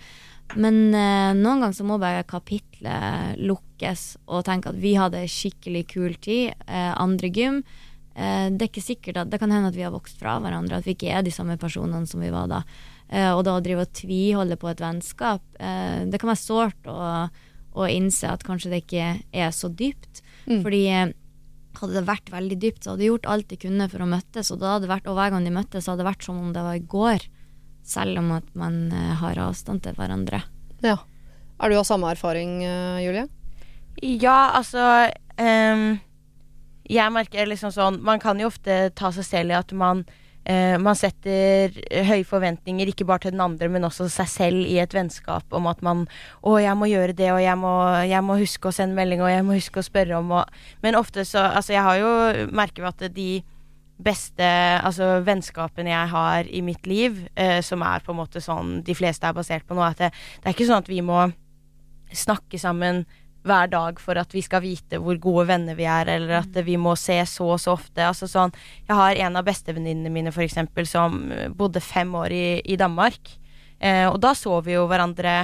Men eh, noen ganger så må bare kapitlet lukkes og tenke at vi hadde skikkelig kul tid. Eh, andre gym. Eh, det er ikke sikkert at Det kan hende at vi har vokst fra hverandre, at vi ikke er de samme personene som vi var da. Eh, og da å drive og tviholde på et vennskap, eh, det kan være sårt å, å innse at kanskje det ikke er så dypt. Mm. Fordi eh, hadde det vært veldig dypt, så hadde de gjort alt de kunne for å møttes. Og, da hadde vært, og hver gang de møttes, så hadde det vært som om det var i går. Selv om at man eh, har avstand til hverandre. ja. Er du av samme erfaring, eh, Julie? Ja, altså um, Jeg merker liksom sånn Man kan jo ofte ta seg selv i at man uh, man setter høye forventninger, ikke bare til den andre, men også seg selv i et vennskap. Om at man 'Å, jeg må gjøre det, og jeg må, jeg må huske å sende melding, og jeg må huske å spørre om' og Men ofte så Altså, jeg har jo merket at de beste altså vennskapene jeg har i mitt liv, eh, som er på en måte sånn de fleste er basert på nå, at det, det er ikke sånn at vi må snakke sammen hver dag for at vi skal vite hvor gode venner vi er, eller at vi må se så og så ofte. Altså sånn, jeg har en av bestevenninnene mine for eksempel, som bodde fem år i, i Danmark. Eh, og da så vi jo hverandre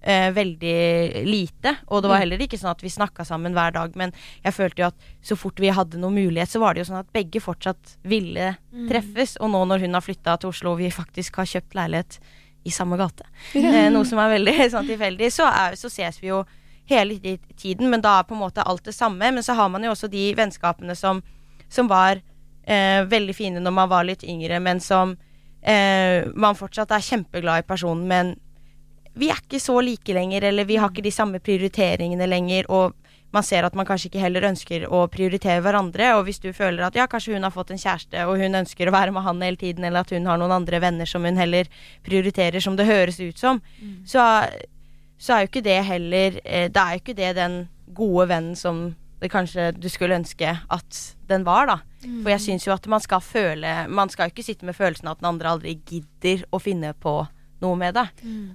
eh, veldig lite. Og det var heller ikke sånn at vi snakka sammen hver dag, men jeg følte jo at så fort vi hadde noen mulighet, så var det jo sånn at begge fortsatt ville treffes. Og nå når hun har flytta til Oslo, og vi faktisk har kjøpt leilighet i samme gate, eh, noe som er veldig sånn tilfeldig, så, er, så ses vi jo hele tiden, men da er på en måte alt det samme. Men så har man jo også de vennskapene som, som var eh, veldig fine når man var litt yngre, men som eh, man fortsatt er kjempeglad i personen, men vi er ikke så like lenger, eller vi har ikke de samme prioriteringene lenger, og man ser at man kanskje ikke heller ønsker å prioritere hverandre, og hvis du føler at ja, kanskje hun har fått en kjæreste, og hun ønsker å være med han hele tiden, eller at hun har noen andre venner som hun heller prioriterer, som det høres ut som, så, så er jo ikke det heller Da er jo ikke det den gode vennen som det kanskje du skulle ønske at den var, da. For jeg syns jo at man skal føle Man skal jo ikke sitte med følelsen at den andre aldri gidder å finne på noe med det.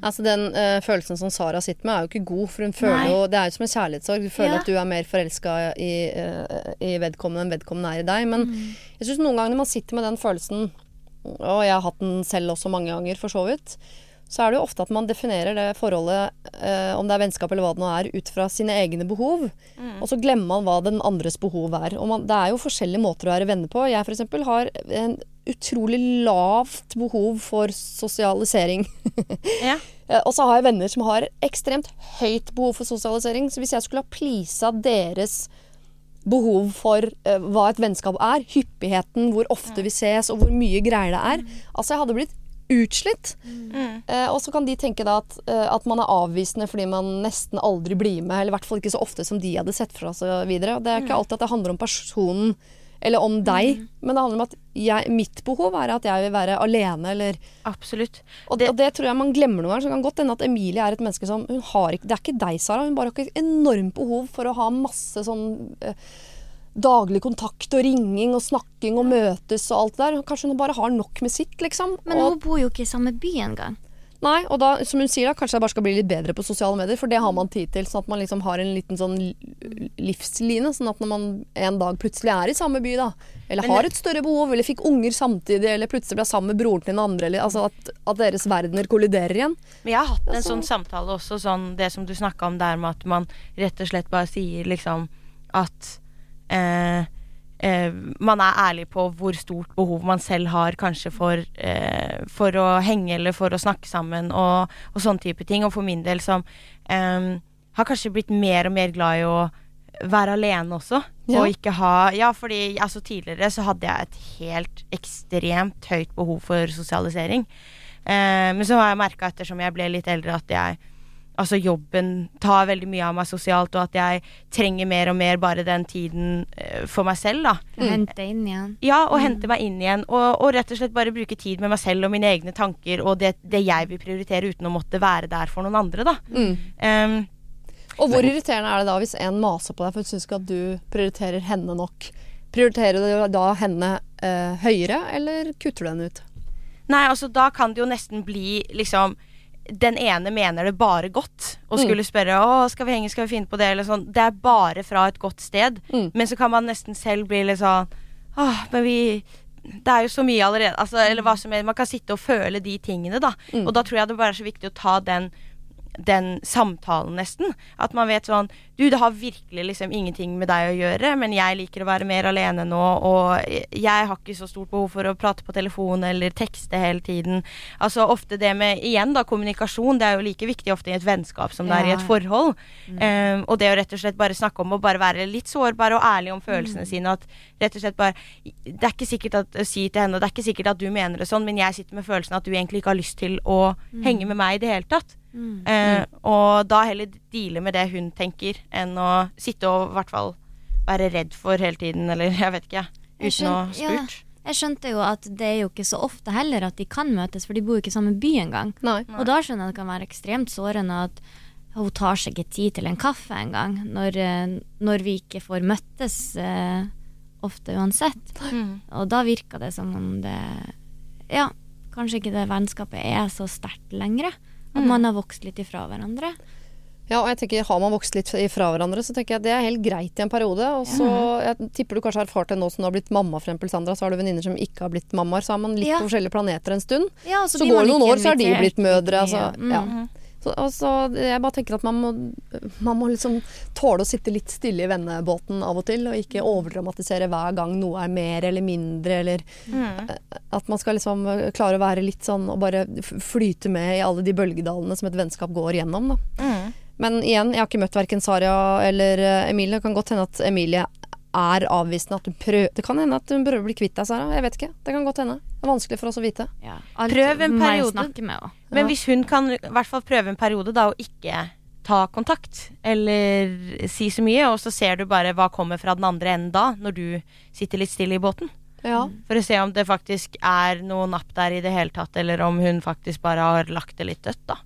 Altså Den uh, følelsen som Sara sitter med, er jo ikke god. For hun føler Nei. jo Det er jo som en kjærlighetssorg. Du føler Ja. at du er mer forelska i, uh, i vedkommende enn vedkommende er i deg. Men jeg syns noen ganger når man sitter med den følelsen, og jeg har hatt den selv også mange ganger, for så vidt, så er det jo ofte at man definerer det forholdet, eh, om det er vennskap eller hva det nå er, ut fra sine egne behov. Og så glemmer man hva den andres behov er. Og man, det er jo forskjellige måter å være venner på. Jeg f.eks. har en utrolig lavt behov for sosialisering. Ja. Eh, Og så har jeg venner som har ekstremt høyt behov for sosialisering. Så hvis jeg skulle ha pleasa deres behov for uh, hva et vennskap er, hyppigheten, hvor ofte vi ses og hvor mye greier det er Altså, jeg hadde blitt utslitt. Eh, og så kan de tenke da at, uh, at man er avvisende fordi man nesten aldri blir med, eller i hvert fall ikke så ofte som de hadde sett fra seg videre. Og det er ikke alltid at det handler om personen eller om deg, men det handler om at jeg, mitt behov er at jeg vil være alene, eller Absolutt. og Det- og det tror jeg man glemmer noen ganger. Så det kan godt hende at Emilie er et menneske som hun har ikke, Det er ikke deg, Sara. Hun bare har ikke enormt behov for å ha masse sånn eh, daglig kontakt og ringing og snakking og møtes og alt det der. Kanskje hun bare har nok med sitt, liksom. Men og, hun bor jo ikke i samme by engang. Nei, og da, som hun sier, da, kanskje jeg bare skal bli litt bedre på sosiale medier, for det har man tid til. Sånn at man liksom har en liten sånn livsline. Sånn at når man en dag plutselig er i samme by, da, eller Men har et større behov, eller fikk unger samtidig, eller plutselig ble sammen med broren til den andre, eller altså at, at deres verdener kolliderer igjen. Men jeg har hatt en Altså- sånn samtale også, sånn det som du snakka om der med at man rett og slett bare sier liksom at eh, eh, man er ærlig på hvor stort behov man selv har kanskje for, eh, for å henge eller for å snakke sammen og, og sånn type ting. Og for min del som eh, har kanskje blitt mer og mer glad i å være alene også. Ja. Og ikke ha Ja, fordi altså, tidligere så hadde jeg et helt ekstremt høyt behov for sosialisering. Eh, men så har jeg merka ettersom jeg ble litt eldre, at jeg Altså jobben tar veldig mye av meg sosialt, og at jeg trenger mer og mer bare den tiden eh, for meg selv, da. Mm. hente inn igjen. Ja, og hente meg inn igjen, og, og rett og slett bare bruke tid med meg selv og mine egne tanker, og det, det jeg vil prioritere uten å måtte være der for noen andre, da. Mm. Um, Og hvor irriterende er det da hvis en maser på deg for hun syns ikke at du prioriterer henne nok? Prioriterer du da henne eh, høyere, eller kutter du henne ut? Nei, altså da kan det jo nesten bli liksom den ene mener det bare godt, og Mm. skulle spørre å, skal vi henge, skal vi finne på det, eller sånn. Det er bare fra et godt sted. Mm. Men så kan man nesten selv bli litt sånn Åh, men vi Det er jo så mye allerede. Altså, eller hva som er Man kan sitte og føle de tingene, da. Mm. Og da tror jeg det bare er så viktig å ta den den samtalen, nesten. At man vet sånn Du, det har virkelig liksom ingenting med deg å gjøre, men jeg liker å være mer alene nå, og jeg har ikke så stort behov for å prate på telefon eller tekste hele tiden. Altså ofte det med, igjen da, kommunikasjon, det er jo like viktig ofte i et vennskap som det er i et forhold. Um, og det å rett og slett bare snakke om å bare være litt sårbar og ærlig om følelsene sine. At rett og slett bare Det er ikke sikkert at si til henne, og det er ikke sikkert at du mener det sånn, men jeg sitter med følelsen at du egentlig ikke har lyst til å henge med meg i det hele tatt. Mm. Eh, og da heller deale med det hun tenker, enn å sitte og i hvert fall være redd for hele tiden, eller jeg vet ikke, uten å ha spurt. ja. Jeg skjønte jo at det er jo ikke så ofte heller at de kan møtes, for de bor jo ikke i samme by engang. Og da skjønner jeg at det kan være ekstremt sårende at hun tar seg ikke tid til en kaffe engang, når, eh, når vi ikke får møttes uh, ofte uansett. Mm. Og da virker det som om det Ja, kanskje ikke det vennskapet er så sterkt lenger. At Mm. man har vokst litt ifra hverandre. Ja, og jeg tenker, Har man vokst litt ifra hverandre, så tenker jeg at det er helt greit i en periode. Og så, Jeg tipper du kanskje har erfart det nå som du har blitt mamma, for eksempel, Sandra. Så har du venninner som ikke har blitt mammaer. Så har man litt Ja. på forskjellige planeter en stund. Ja, så, Så, går det noen år, så har de blitt mødre. Altså, ja. Mm. Så, altså, Jeg bare tenker at man må, man må liksom tåle å sitte litt stille i vennebåten av og til, og ikke overdramatisere hver gang noe er mer eller mindre, eller Mm. at man skal liksom eh, klare å være litt sånn og bare flyte med i alle de bølgedalene som et vennskap går gjennom, da. Mm. Men igjen, jeg har ikke møtt verken Saria eller eh, Emilie. Det kan godt hende at Emilie er avvisende. At hun prøver Det kan hende at hun prøver å bli kvitt deg, Sara. Jeg vet ikke. Det kan godt hende. Det er vanskelig for oss å vite. Ja. Prøv en periode. med. Men hvis hun kan i hvert fall prøve en periode da å ikke ta kontakt, eller si så mye, og så ser du bare hva kommer fra den andre enden da, når du sitter litt stille i båten. Ja. For å se om det faktisk er noe napp der i det hele tatt, eller om hun faktisk bare har lagt det litt dødt, da.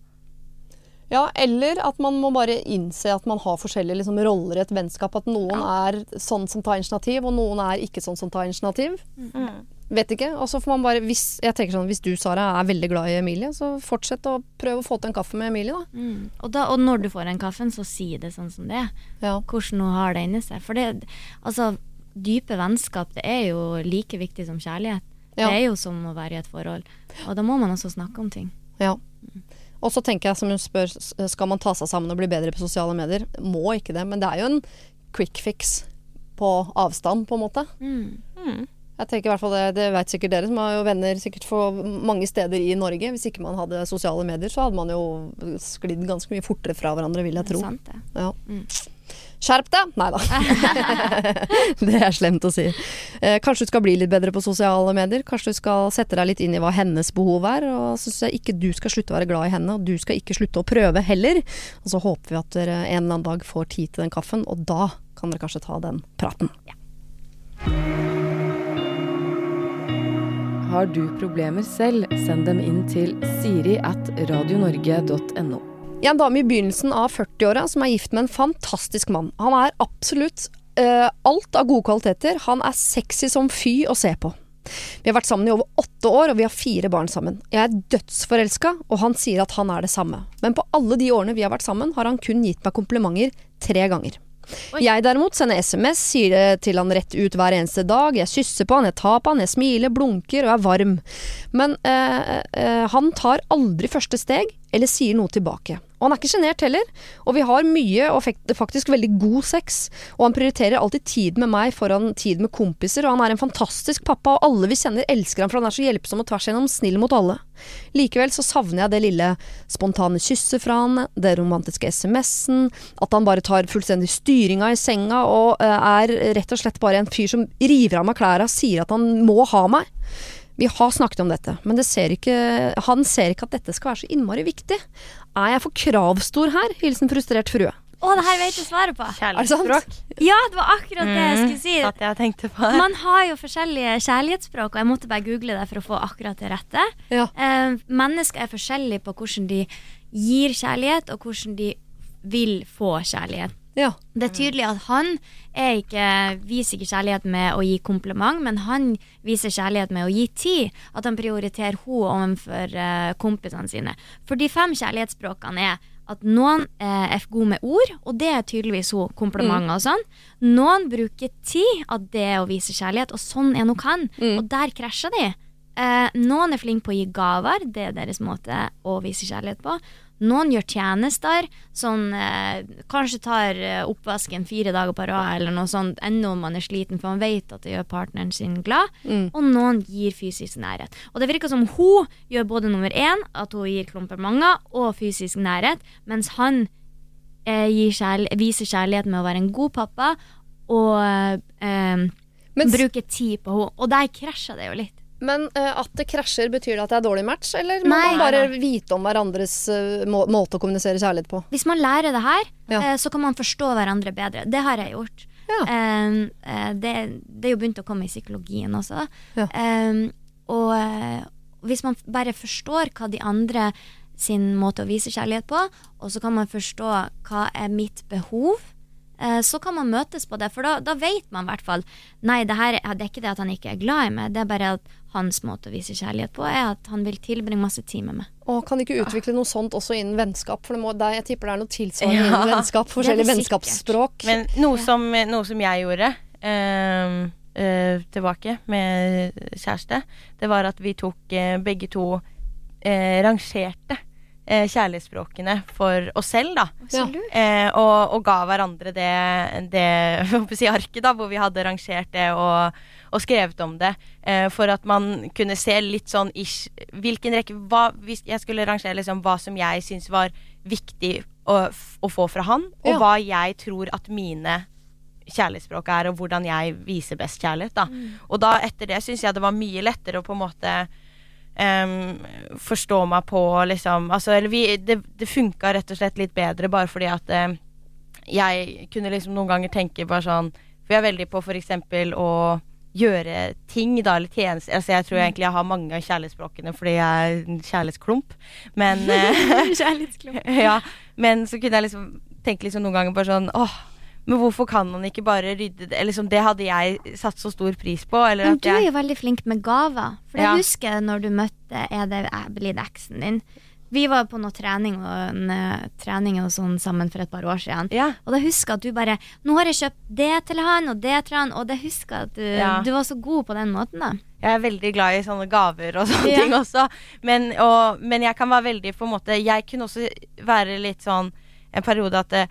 Ja, eller at man må bare innse at man har forskjellige liksom, roller i et vennskap. At noen er sånn som tar initiativ, og noen er ikke sånn som tar initiativ. Mm. Vet ikke. Og så får man bare hvis, jeg tenker sånn, hvis du, Sara, er veldig glad i Emilie, så fortsett å prøve å få til en kaffe med Emilie, da. Mm. Og, da, og når du får den kaffen, så si det sånn som det er. Ja. Hvordan hun har det inni seg. For det, altså, dype vennskap det er jo like viktig som kjærlighet. Ja. Det er jo som å være i et forhold. Og da må man også snakke om ting. Ja. Og så tenker jeg, som hun spør, skal man ta seg sammen og bli bedre på sosiale medier? Må ikke det, men det er jo en quick fix på avstand, på en måte. Mm. Jeg tenker i hvert fall Det, det vet sikkert dere, som har jo venner sikkert for mange steder i Norge. Hvis ikke man hadde sosiale medier, så hadde man jo sklidd ganske mye fortere fra hverandre, vil jeg tro. Sant det. Ja. Mm. Skjerp deg! Nei da. det er slemt å si. Eh, kanskje du skal bli litt bedre på sosiale medier. Kanskje du skal sette deg litt inn i hva hennes behov er. Og så syns jeg ikke du skal slutte å være glad i henne, og du skal ikke slutte å prøve heller. Og så håper vi at dere en eller annen dag får tid til den kaffen, og da kan dere kanskje ta den praten. Har du problemer selv, send dem inn til siri at radionorge.no. Jeg er en dame i begynnelsen av 40-åra som er gift med en fantastisk mann. Han er absolutt uh, alt av gode kvaliteter. Han er sexy som fy å se på. Vi har vært sammen i over åtte år, og vi har fire barn sammen. Jeg er dødsforelska, og han sier at han er det samme. Men på alle de årene vi har vært sammen, har han kun gitt meg komplimenter tre ganger. Jeg derimot sender SMS, sier det til han rett ut hver eneste dag. Jeg kysser på han, jeg tar på han, jeg smiler, blunker og er varm. Men eh, eh, han tar aldri første steg, eller sier noe tilbake. Og han er ikke sjenert heller. Og vi har mye og faktisk veldig god sex. Og han prioriterer alltid tid med meg foran tid med kompiser, og han er en fantastisk pappa, og alle vi kjenner elsker han for han er så hjelpsom og tvers igjennom snill mot alle. Likevel så savner jeg det lille spontane kysset fra han, det romantiske SMS-en, at han bare tar fullstendig styringa i senga og eh, er rett og slett bare en fyr som river av meg klærne sier at han må ha meg. Vi har snakket om dette, men det ser ikke, han ser ikke at dette skal være så innmari viktig. Er jeg for kravstor her? Hilsen frustrert frue. Å, det her vet jeg svaret på. Er? Kjærlighetsspråk. Ja, det var akkurat det jeg skulle si. At jeg tenkte på det. Man har jo forskjellige kjærlighetsspråk, og jeg måtte bare google det for å få akkurat det rette. Ja. Eh, mennesker er forskjellige på hvordan de gir kjærlighet, og hvordan de vil få kjærlighet. Ja. Det er tydelig at han ikke, viser ikke kjærlighet med å gi kompliment, men han viser kjærlighet med å gi tid. At han prioriterer henne overfor eh, kompisene sine. For de fem kjærlighetsspråkene er at noen eh, er gode med ord, og det er tydeligvis hun, komplimenter og sånn. Noen bruker tid, at det er å vise kjærlighet, og sånn er nok han. Mm. Og der krasjer de. Eh, noen er flinke på å gi gaver, det er deres måte å vise kjærlighet på. Noen gjør tjenester, sånn eh, kanskje tar eh, oppvasken fire dager på rad eller noe sånt, ennå om man er sliten, for man vet at det gjør partneren sin glad. Mm. Og noen gir fysisk nærhet. Og det virker som hun gjør både nummer én, at hun gir komplimenter, og fysisk nærhet, mens han eh, gir kjærl viser kjærlighet med å være en god pappa og eh, mens... bruke tid på henne. Og der krasjer det jo litt. Men uh, at det krasjer, betyr det at det er dårlig match, eller må man bare vite om hverandres uh, må måte å kommunisere kjærlighet på? Hvis man lærer det her, Ja. uh, så kan man forstå hverandre bedre. Det har jeg gjort. Ja. Det, det er jo begynt å komme i psykologien også. Ja. Og hvis man bare forstår hva de andre sin måte å vise kjærlighet på, og så kan man forstå hva er mitt behov, eh, så kan man møtes på det. For da, da vet man i hvert fall Nei, det, her, er- det er ikke det at han ikke er glad i meg, det er bare at hans måte å vise kjærlighet på er at han vil tilbringe masse tid med meg. Og kan ikke utvikle noe sånt også innen vennskap? For det må, jeg tipper det er noe tilsvarende Ja. innen vennskap. Forskjellige vennskapsspråk. Men noe som, noe som jeg gjorde ehm, eh, tilbake med kjæreste, det var at vi tok eh, begge to eh, rangerte kjærlighetsspråkene for oss selv, da. Ja. Eh, og, og ga hverandre det, det si, arket, da, hvor vi hadde rangert det og, og skrevet om det. Eh, for at man kunne se litt sånn ish Hvilken rekke hva, Hvis jeg skulle rangere liksom hva som jeg syns var viktig å, å få fra han, og Ja. hva jeg tror at mine kjærlighetsspråk er, og hvordan jeg viser best kjærlighet. Da. Og da etter det syns jeg det var mye lettere å på en måte Um, forstå meg på liksom altså, Eller vi, det, det funka rett og slett litt bedre bare fordi at em, jeg kunne liksom noen ganger tenke bare sånn For jeg er veldig på for eksempel å gjøre ting, da, eller tjenester. Altså, jeg tror egentlig jeg har mange av kjærlighetsspråkene fordi jeg er en kjærlighetsklump. Men eh, Kjærlighetsklump. ja, men så kunne jeg liksom tenke liksom noen ganger bare sånn Åh, men hvorfor kan man ikke bare rydde det? Eller Liksom, det hadde jeg satt så stor pris på. Eller Men du er jo veldig flink med gaver. For jeg Ja. husker når du møtte Er det er- blir det eksen din? Vi var på noe trening og, en, eh, trening og sånn sammen for et par år siden. Ja. Og da husker jeg at du bare Nå har jeg kjøpt det til han og det til han, og det husker jeg at du, Ja. du var så god på den måten, da. Jeg er veldig glad i sånne gaver og sånne Ja. ting også. Men, og, men jeg kan være veldig på en måte Jeg kunne også være litt sånn en periode at eh,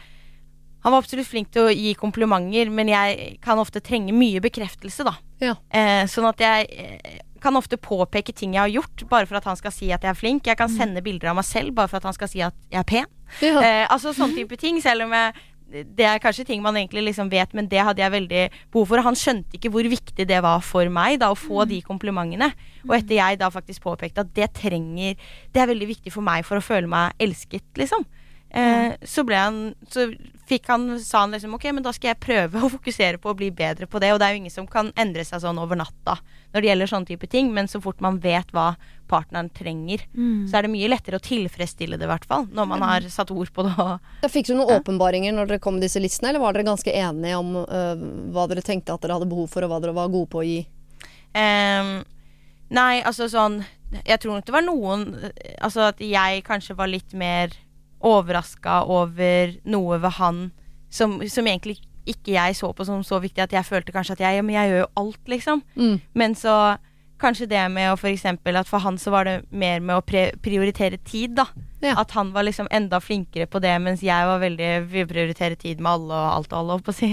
han var absolutt flink til å gi komplimenter, men jeg kan ofte trenge mye bekreftelse, da. Ja. Eh, sånn at jeg eh, kan ofte påpeke ting jeg har gjort, bare for at han skal si at jeg er flink. Jeg kan sende bilder av meg selv bare for at han skal si at jeg er pen. Ja. Eh, altså sånne type ting, selv om jeg det er kanskje ting man egentlig liksom vet, men det hadde jeg veldig behov for. Han skjønte ikke hvor viktig det var for meg da å få de komplimentene. Og etter jeg da faktisk påpekte at det trenger Det er veldig viktig for meg for å føle meg elsket, liksom. Eh, så ble han Så fikk han sa han liksom ok, men da skal jeg prøve å fokusere på å bli bedre på det. Og det er jo ingen som kan endre seg sånn over natta når det gjelder sånne type ting, men så fort man vet hva partneren trenger, så er det mye lettere å tilfredsstille det, i hvert fall. Når man har satt ord på det og Fikk du noen åpenbaringer når dere kom med disse listene, eller var dere ganske enige om øh, hva dere tenkte at dere hadde behov for, og hva dere var gode på å gi? Ehm, nei, altså sånn Jeg tror nok det var noen eh, Altså at jeg kanskje var litt mer overraska over noe ved han som, som egentlig ikke jeg så på som så viktig at jeg følte kanskje at jeg, men jeg gjør jo alt, liksom. Mm. Men så kanskje det med å for eksempel at for han så var det mer med å pre prioritere tid, da. Ja. At han var liksom enda flinkere på det, mens jeg var veldig vil prioritere tid med alle og alt og alle, holdt på å si.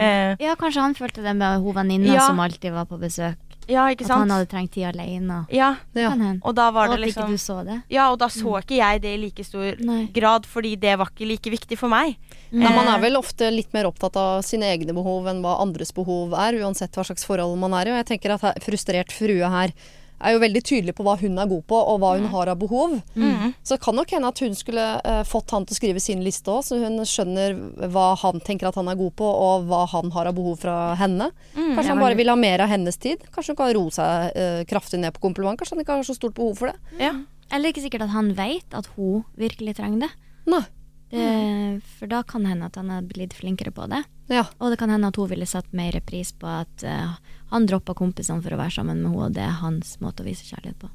Eh, Ja, kanskje han følte det med hun venninna Ja. som alltid var på besøk. Ja, ikke At han hadde trengt tid alene. Ja, Ja. Og da var Og det liksom ikke du så det. Ja, og da så ikke jeg det i like stor Nei. grad, fordi det var ikke like viktig for meg. Ja, man Eh, er vel ofte litt mer opptatt av sine egne behov enn hva andres behov er, uansett hva slags forhold man er i. Og jeg tenker at her, frustrert frue her er jo veldig tydelig på hva hun er god på, og hva hun har av behov. Mm. Så det kan nok hende at hun skulle uh, fått han til å skrive sin liste òg, så hun skjønner hva han tenker at han er god på, og hva han har av behov fra henne. Mm, Kanskje han bare vil ha mer av hennes tid. Kanskje hun kan roe seg uh, kraftig ned på kompliment. Kanskje han ikke har så stort behov for det. Ja. Eller ikke sikkert at han vet at hun virkelig trenger det. Nei. det. For da kan hende at han er blitt flinkere på det. Ja. Og det kan hende at hun ville satt mer pris på at uh, han droppa kompisene for å være sammen med henne, og det er hans måte å vise kjærlighet på.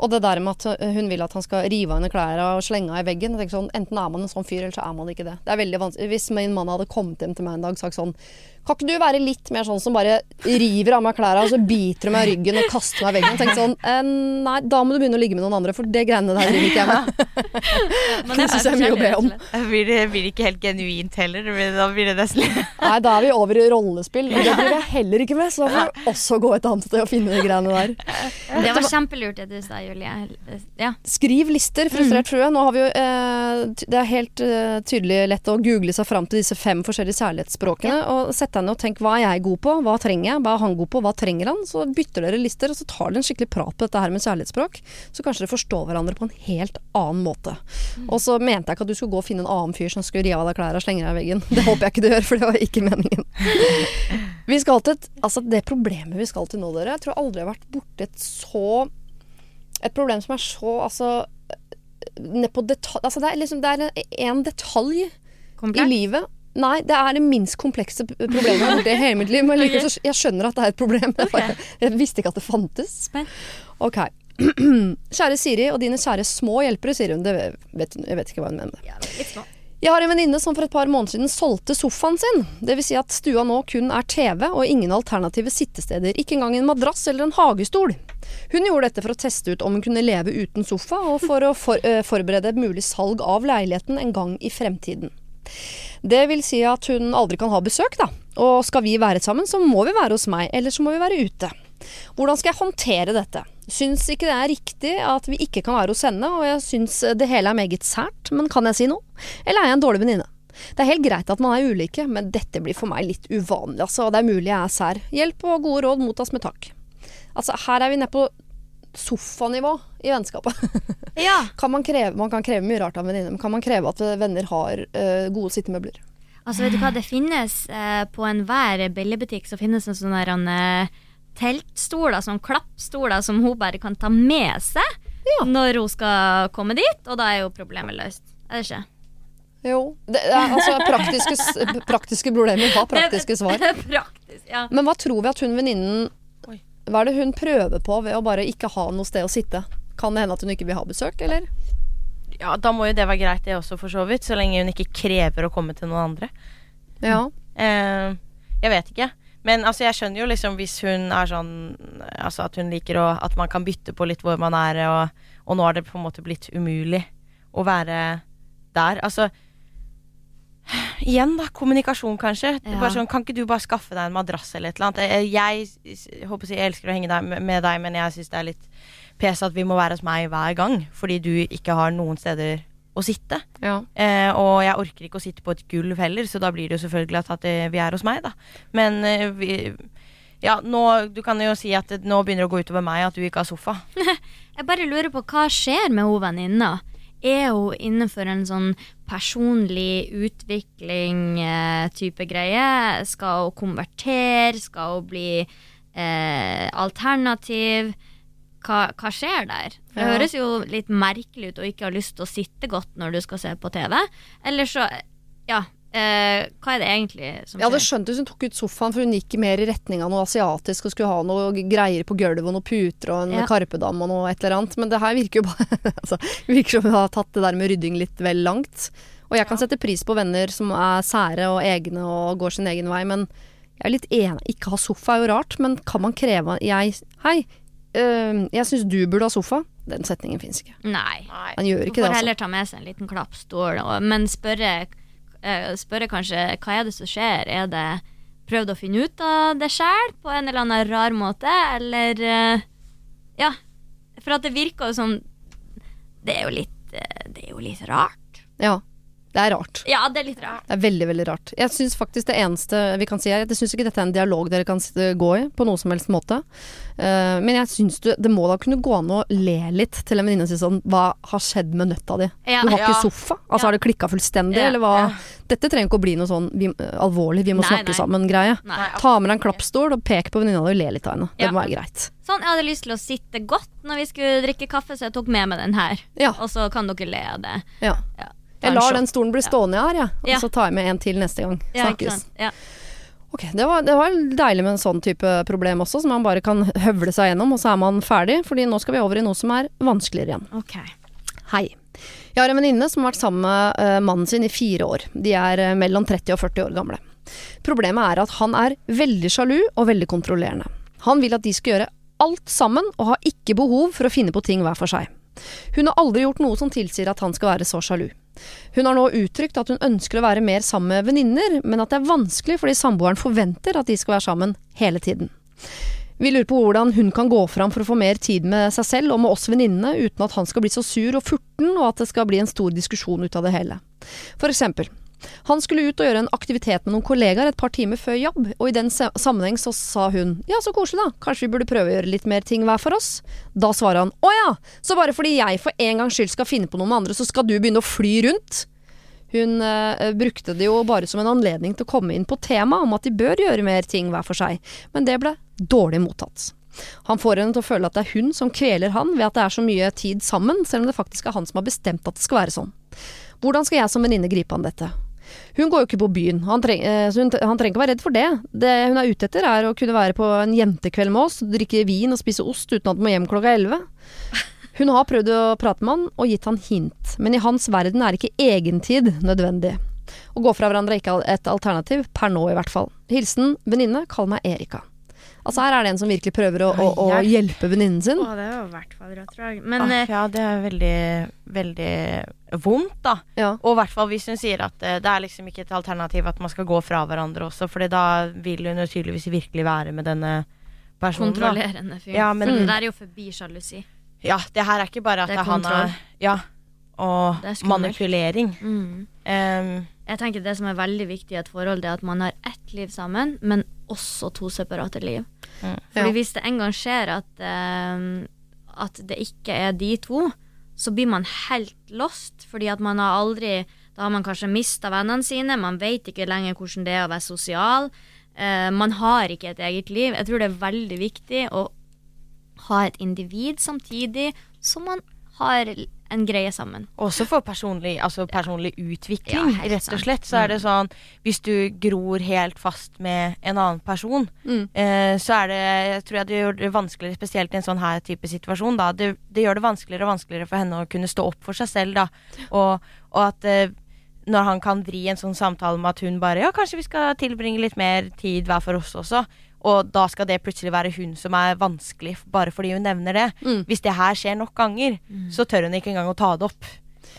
Og det der med at øh, hun vil at han skal rive av henne klærne og slenge henne i veggen. Sånn, enten er man en sånn fyr, eller så er man ikke det. Det er veldig vanskelig. Hvis min mann hadde kommet hjem til meg en dag og sagt sånn Kan ikke du være litt mer sånn som bare river av meg klærne, og så biter du meg i ryggen og kaster meg i veggen? Og tenker sånn eh, Nei, da må du begynne å ligge med noen andre, for det greiene der driver ikke jeg med. Det syns jeg er mye å be om. Det blir, det blir ikke helt genuint heller. det Da blir det nesten Nei, da er vi over i rollespill, og det driver jeg heller ikke med. Så da får du også gå et annet sted og finne de greiene der. Det var kjempelurt det du sa, Julie. Ja. Skriv lister, frustrert frue. Nå har vi jo, eh, det er helt eh, tydelig lett å google seg fram til disse fem forskjellige særlighetsspråkene, Og sett deg jo og tenk hva er jeg god på, hva trenger jeg, hva er han god på, hva trenger han? Så bytter dere lister, og så tar dere en skikkelig prat på dette her med kjærlighetsspråk. Så kanskje dere forstår hverandre på en helt annen måte. Og så mente jeg ikke at du skulle gå og finne en annen fyr som skulle rive av deg klærne og slenge deg i veggen. Det håper jeg ikke du gjør, for det var ikke meningen. Vi skal til et, altså det problemet vi skal til nå, dere. Jeg tror aldri jeg har vært borti et så Et problem som er så altså ned på detalj Altså det er liksom det er en, en detalj i livet. Nei, det er det minst komplekse problemet jeg har borti i hele mitt liv. Men likevel jeg skjønner at det er et problem. Jeg, jeg visste ikke at det fantes. Ok. Kjære Siri og dine kjære små hjelpere, sier hun. Det vet, jeg vet ikke hva hun mener. Jeg har en venninne som for et par måneder siden solgte sofaen sin. Det vil si at stua nå kun er TV og ingen alternative sittesteder. Ikke engang en madrass eller en hagestol. Hun gjorde dette for å teste ut om hun kunne leve uten sofa, og for å for, øh, forberede et mulig salg av leiligheten en gang i fremtiden. Det vil si at hun aldri kan ha besøk, da. Og skal vi være sammen, så må vi være hos meg, eller så må vi være ute. Hvordan skal jeg håndtere dette? Syns ikke det er riktig at vi ikke kan være hos henne, og jeg syns det hele er meget sært, men kan jeg si noe? Eller er jeg en dårlig venninne? Det er helt greit at man er ulike, men dette blir for meg litt uvanlig, altså, og det er mulig jeg er sær. Hjelp og gode råd mottas med takk. Altså, her er vi nede på sofanivå i vennskapet. Ja. kan man, kreve, man kan kreve mye rart av venninner, men kan man kreve at venner har uh, gode sittemøbler? Altså, vet du hva, det finnes uh, på enhver billigbutikk så finnes en sånn der, eh, teltstoler, sånn klappstoler som hun bare kan ta med seg Ja. når hun skal komme dit, og da er jo problemet løst. Er det ikke? Jo. Det er, altså, praktiske, praktiske problemer har praktiske svar. Praktisk, ja. Men hva tror vi at hun venninnen. Hva er det hun prøver på ved å bare ikke ha noe sted å sitte? Kan det hende at hun ikke vil ha besøk, eller? Ja, da må jo det være greit, det også, for så vidt. Så lenge hun ikke krever å komme til noen andre. Ja. Eh, jeg vet ikke. Men altså, jeg skjønner jo liksom hvis hun er sånn Altså at hun liker å At man kan bytte på litt hvor man er, og, og nå har det på en måte blitt umulig å være der. Altså Igjen, da. Kommunikasjon, kanskje. Ja. Sånn, kan ikke du bare skaffe deg en madrass eller et eller annet? Eh, Jeg, jeg håper jeg elsker å henge deg, med deg, men jeg syns det er litt pes at vi må være hos meg hver gang, fordi du ikke har noen steder å sitte. ja. Eh, og jeg orker ikke å sitte på et gulv heller, så da blir det jo selvfølgelig at, at eh, vi er hos meg, da. Men eh, vi Ja, nå Du kan jo si at det nå begynner det å gå utover meg at du ikke har sofa. Jeg bare lurer på hva skjer med hun venninna? Er hun innenfor en sånn personlig utvikling-type greie? Skal hun konvertere? Skal hun bli eh, alternativ? Hva, hva skjer der? Det Ja. høres jo litt merkelig ut å ikke ha lyst til å sitte godt når du skal se på TV. Eller så Ja. Eh, hva er det egentlig som Jeg hadde skjer? skjønt hvis hun tok ut sofaen, for hun gikk mer i retning av noe asiatisk og skulle ha noe greier på gulvet og noen puter og en Ja. karpedam og noe et eller annet. Men det her virker jo bare altså, virker som hun har tatt det der med rydding litt vel langt. Og jeg kan sette pris på venner som er sære og egne og går sin egen vei, men jeg er litt enig. Ikke ha sofa er jo rart, men kan man kreve jeg Hei, øh, jeg syns du burde ha sofa. Den setningen fins ikke. Nei. Han gjør ikke det, får altså. heller ta med seg en liten klappstol, og, men spørre, spørre kanskje hva er det som skjer? Er det prøvd å finne ut av det sjøl på en eller annen rar måte, eller eh, Ja. For at det virker jo som Det er jo litt eh, Det er jo litt rart. Ja. Det er rart. Ja, det er litt rart. Det er veldig, veldig rart. Jeg syns faktisk det eneste vi kan si er Jeg syns ikke dette er en dialog dere kan gå i på noen som helst måte. Uh, men jeg syns du, det må da kunne gå an å le litt til en venninne og si sånn Hva har skjedd med nøtta di? Ja. Du har ikke Ja. sofa? Altså har det klikka fullstendig, eller hva? Dette trenger ikke å bli noe sånn vi, alvorlig, vi må Nei, snakke sammen-greie. Ta med deg en klappstol og pek på venninna di og le litt av henne. Det må være greit. Sånn, jeg hadde lyst til å sitte godt når vi skulle drikke kaffe, så jeg tok med meg den her. Ja. Og så kan dere le av det. ja. Jeg lar den stolen bli stående jeg. Og Ja. så tar jeg med en til neste gang. Snakkes. Ja. Ok, det var, det var deilig med en sånn type problem også, som man bare kan høvle seg gjennom, og så er man ferdig. Fordi nå skal vi over i noe som er vanskeligere igjen. Ok. Hei. Jeg har en venninne som har vært sammen med eh, mannen sin i fire år. De er eh, mellom 30 og 40 år gamle. Problemet er at han er veldig sjalu og veldig kontrollerende. Han vil at de skal gjøre alt sammen, og har ikke behov for å finne på ting hver for seg. Hun har aldri gjort noe som tilsier at han skal være så sjalu. Hun har nå uttrykt at hun ønsker å være mer sammen med venninner, men at det er vanskelig fordi samboeren forventer at de skal være sammen hele tiden. Vi lurer på hvordan hun kan gå fram for å få mer tid med seg selv og med oss venninnene, uten at han skal bli så sur og furten, og at det skal bli en stor diskusjon ut av det hele. For eksempel, han skulle ut og gjøre en aktivitet med noen kollegaer et par timer før jobb, og i den sammenheng så sa hun ja, så koselig da, kanskje vi burde prøve å gjøre litt mer ting hver for oss? Da svarer han å ja, så bare fordi jeg for en gangs skyld skal finne på noe med andre, så skal du begynne å fly rundt? Hun eh, brukte det jo bare som en anledning til å komme inn på temaet om at de bør gjøre mer ting hver for seg, men det ble dårlig mottatt. Han får henne til å føle at det er hun som kveler han ved at det er så mye tid sammen, selv om det faktisk er han som har bestemt at det skal være sånn. Hvordan skal jeg som venninne gripe an dette? Hun går jo ikke på byen, han, treng, eh, så hun, han trenger ikke være redd for det. Det hun er ute etter er å kunne være på en jentekveld med oss, drikke vin og spise ost uten at hun må hjem klokka elleve. Hun har prøvd å prate med han og gitt han hint, men i hans verden er ikke egentid nødvendig. Å gå fra hverandre er ikke et alternativ, per nå i hvert fall. Hilsen venninne, kall meg Erika. Altså her er det en som virkelig prøver å, å, å hjelpe venninnen sin. Å, det var i hvert fall rått drag. Men Ah, eh, ja, det er veldig, veldig vondt, da. Ja. Og i hvert fall hvis hun sier at eh, det er liksom ikke et alternativ at man skal gå fra hverandre også, for da vil hun jo tydeligvis virkelig være med denne personen. kontrollerende fyr. Ja, men- mm. det der er jo forbi sjalusi. Ja, det her er ikke bare at Det det er er han er Ja. Og er manipulering. Mm. Em, Jeg tenker Det som er veldig viktig i et forhold, det er at man har ett liv sammen, men også to separate liv. Mm. Fordi Ja. Hvis det en gang skjer at, uh, at det ikke er de to, så blir man helt lost. Fordi at man har aldri Da har man kanskje mista vennene sine, man vet ikke lenger hvordan det er å være sosial. Uh, man har ikke et eget liv. Jeg tror det er veldig viktig å ha et individ samtidig som man har en greie sammen. Også for personlig, altså personlig utvikling, Ja, rett og slett. Så er det sånn Hvis du gror helt fast med en annen person, Mm. eh, så er det Jeg tror jeg det gjør det vanskeligere, spesielt i en sånn her type situasjon, da. Det, det gjør det vanskeligere og vanskeligere for henne å kunne stå opp for seg selv, da. Og, og at eh, når han kan vri en sånn samtale med at hun bare Ja, kanskje vi skal tilbringe litt mer tid hver for oss også. Og da skal det plutselig være hun som er vanskelig, bare fordi hun nevner det. Mm. Hvis det her skjer nok ganger, så tør hun ikke engang å ta det opp.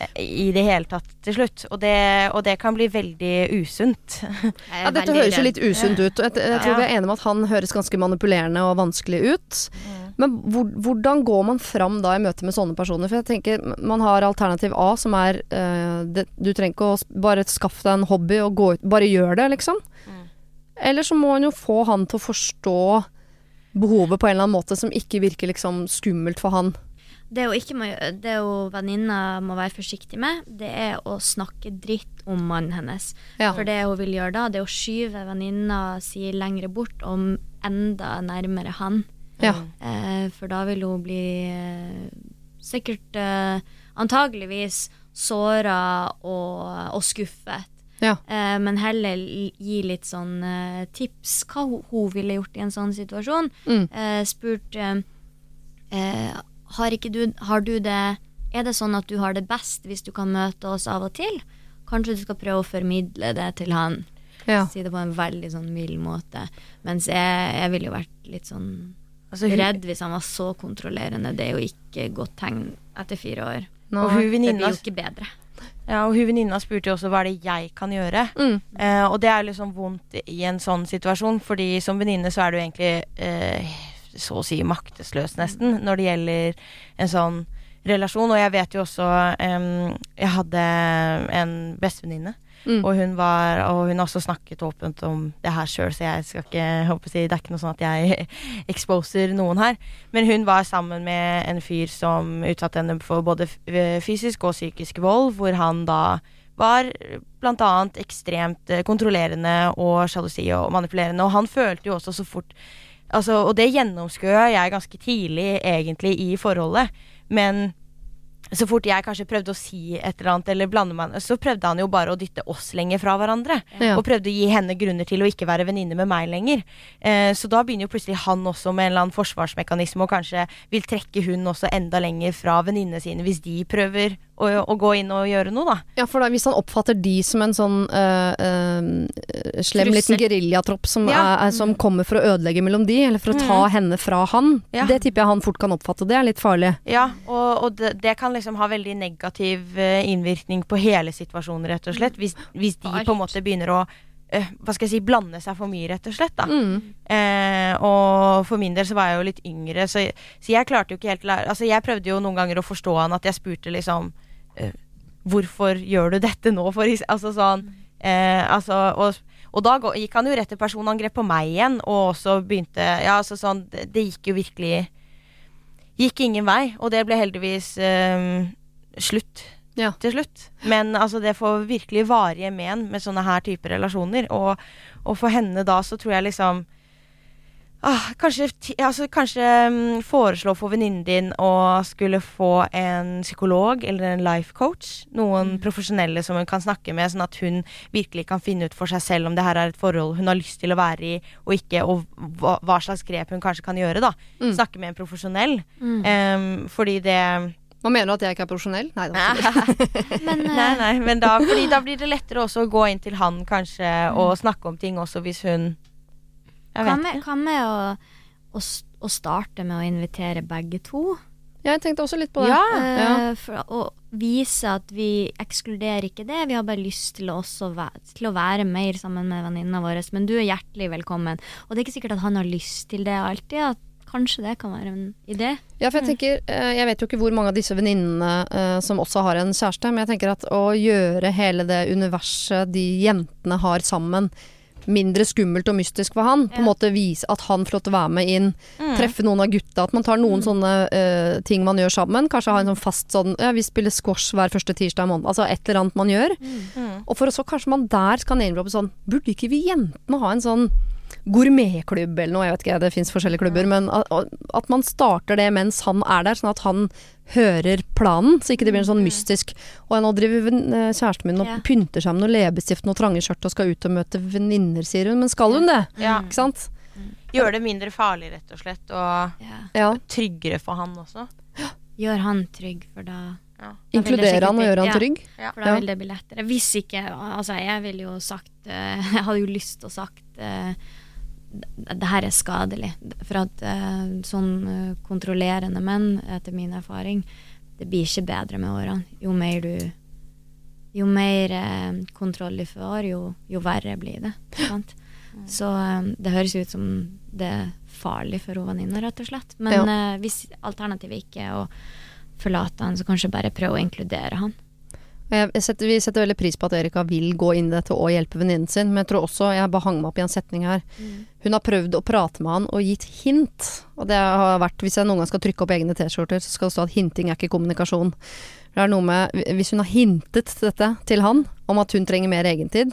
eh, I det hele tatt til slutt. Og det, og det kan bli veldig usunt. Ja, dette høres jo litt usunt ut. og Jeg, jeg tror Ja. vi er enige om at han høres ganske manipulerende og vanskelig ut. Men hvor, hvordan går man fram da i møte med sånne personer? For jeg tenker Man har alternativ A, som er eh, det, Du trenger ikke å bare skaffe deg en hobby og gå ut Bare gjør det, liksom. Eller så må hun jo få han til å forstå behovet på en eller annen måte som ikke virker liksom skummelt for han. Det hun ikke må det hun venninna må være forsiktig med, det er å snakke dritt om mannen hennes. Ja. For det hun vil gjøre da, det er å skyve venninna si lengre bort om enda nærmere han. Ja. Eh, for da vil hun bli eh, sikkert eh, antageligvis såra og, og skuffet. Ja. Eh, men heller gi litt sånn eh, tips hva hun, hun ville gjort i en sånn situasjon. Mm. Eh, spurt eh, eh, har, ikke du, har du det Er det sånn at du har det best hvis du kan møte oss av og til? Kanskje du skal prøve å formidle det til han. Ja. Si det på en veldig sånn mild måte. Mens jeg, jeg ville jo vært litt sånn Altså, hun- redd hvis han var så kontrollerende. Det er jo ikke godt tegn etter fire år. Nå- Og hun Det blir venninna jo ikke bedre. Ja, og hun venninna spurte jo også hva er det jeg kan gjøre. Mm. Eh, og det er liksom vondt i en sånn situasjon, fordi som venninne så er du egentlig eh, så å si maktesløs nesten når det gjelder en sånn relasjon. Og jeg vet jo også eh, Jeg hadde en bestevenninne, Mm. og hun var Og hun har også snakket åpent om det her sjøl, så jeg skal ikke håpe håper si, Det er ikke noe sånn at jeg exposer noen her. Men hun var sammen med en fyr som utsatte henne for både eh, fysisk og psykisk vold, hvor han da var blant annet ekstremt eh, kontrollerende og sjalusi og manipulerende. Og han følte jo også så fort altså, Og det gjennomskua jeg ganske tidlig egentlig i forholdet. Men så fort jeg kanskje prøvde å si et eller annet, eller blande meg så prøvde han jo bare å dytte oss lenger fra hverandre. Ja. Og prøvde å gi henne grunner til å ikke være venninne med meg lenger. Eh, så da begynner jo plutselig han også med en eller annen forsvarsmekanisme, og kanskje vil trekke hun også enda lenger fra venninnene sine hvis de prøver å, å gå inn og gjøre noe, da. Ja, for da, hvis han oppfatter de som en sånn øh, øh, slem Trussel. liten geriljatropp som, Ja. er, som kommer for å ødelegge mellom de, eller for å ta henne fra han, Ja. det tipper jeg han fort kan oppfatte. Det er litt farlig. Ja, og, og det, det kan liksom ha veldig negativ innvirkning på hele situasjonen, rett og slett. Hvis, hvis de på en måte begynner å hva skal jeg si, blande seg for mye, rett og slett. da. Mm. Eh, og for min del så var jeg jo litt yngre, så, så jeg klarte jo ikke helt Altså, jeg prøvde jo noen ganger å forstå han, at jeg spurte liksom Hvorfor gjør du dette nå? For, altså sånn eh, Altså, og, og da gikk han jo rett til personangrep på meg igjen, og også begynte Ja, altså sånn Det, gikk jo virkelig Gikk ingen vei, og det ble heldigvis eh, slutt Ja. til slutt. Men altså, det får virkelig varige men med sånne her typer relasjoner. Og, og for henne da så tror jeg liksom ah, Kanskje, altså, kanskje um, foreslå for venninnen din å skulle få en psykolog eller en life coach. Noen profesjonelle som hun kan snakke med, sånn at hun virkelig kan finne ut for seg selv om det her er et forhold hun har lyst til å være i, og ikke, og hva, hva slags grep hun kanskje kan gjøre. da Mm. Snakke med en profesjonell. Mm. Um, fordi det Hva mener du at jeg ikke er profesjonell? Nei, Men eh, Nei, nei, men da, fordi da blir det lettere også å gå inn til han kanskje og snakke om ting også hvis hun hva med, å, å, å starte med å invitere begge to? Jeg tenkte også litt på det. Ja, Ja. Eh, For å vise at vi ekskluderer ikke det. Vi har bare lyst til å, også væ til å være mer sammen med venninna vår. Men du er hjertelig velkommen. Og det er ikke sikkert at han har lyst til det alltid. At kanskje det kan være en idé. Ja, for jeg tenker eh, Jeg vet jo ikke hvor mange av disse venninnene eh, som også har en kjæreste, men jeg tenker at å gjøre hele det universet de jentene har sammen, mindre skummelt og mystisk for han. På en måte vise at han får lov til å være med inn, Mm. treffe noen av gutta. At man tar noen sånne uh, ting man gjør sammen. Kanskje ha en sånn fast sånn Ja, vi spiller squash hver første tirsdag i måneden. Altså et eller annet man gjør. Mm. Og for så kanskje man der skal name-droppe sånn Burde ikke vi jentene ha en sånn gourmetklubb eller noe, jeg vet ikke, det fins forskjellige klubber, men at, at man starter det mens han er der, sånn at han hører planen, så ikke det blir en sånn mystisk Og nå driver eh, kjæresten min og Ja. pynter seg med noe leppestift noe trange skjørt og skal ut og møte venninner, sier hun. Men skal hun det? Ja. Ikke sant? Gjør det mindre farlig, rett og slett, og Ja. Ja. tryggere for han også. Gjør han trygg, for da Ja. Inkludere han og gjøre han ja. trygg. For da vil det bli lettere. Hvis ikke Altså, jeg ville jo sagt eh, Jeg hadde jo lyst til å sagt eh, det her er skadelig. For at eh, sånn eh, kontrollerende menn, etter min erfaring, det blir ikke bedre med årene. Jo mer du Jo mer eh, kontroll du får, jo, jo verre blir det. Sant? Så det høres ut som det er farlig for venninna, rett og slett. Men hvis alternativet ikke er å forlate han, så kanskje bare prøve å inkludere han. Setter, vi setter veldig pris på at Erika vil gå inn i dette og hjelpe venninnen sin, men jeg tror også Jeg bare hang meg opp i en setning her. Hun har prøvd å prate med han og gitt hint. Og det har vært Hvis jeg noen gang skal trykke opp egne T-skjorter, så skal det stå at hinting er ikke kommunikasjon. Det er noe med Hvis hun har hintet dette til han om at hun trenger mer egentid,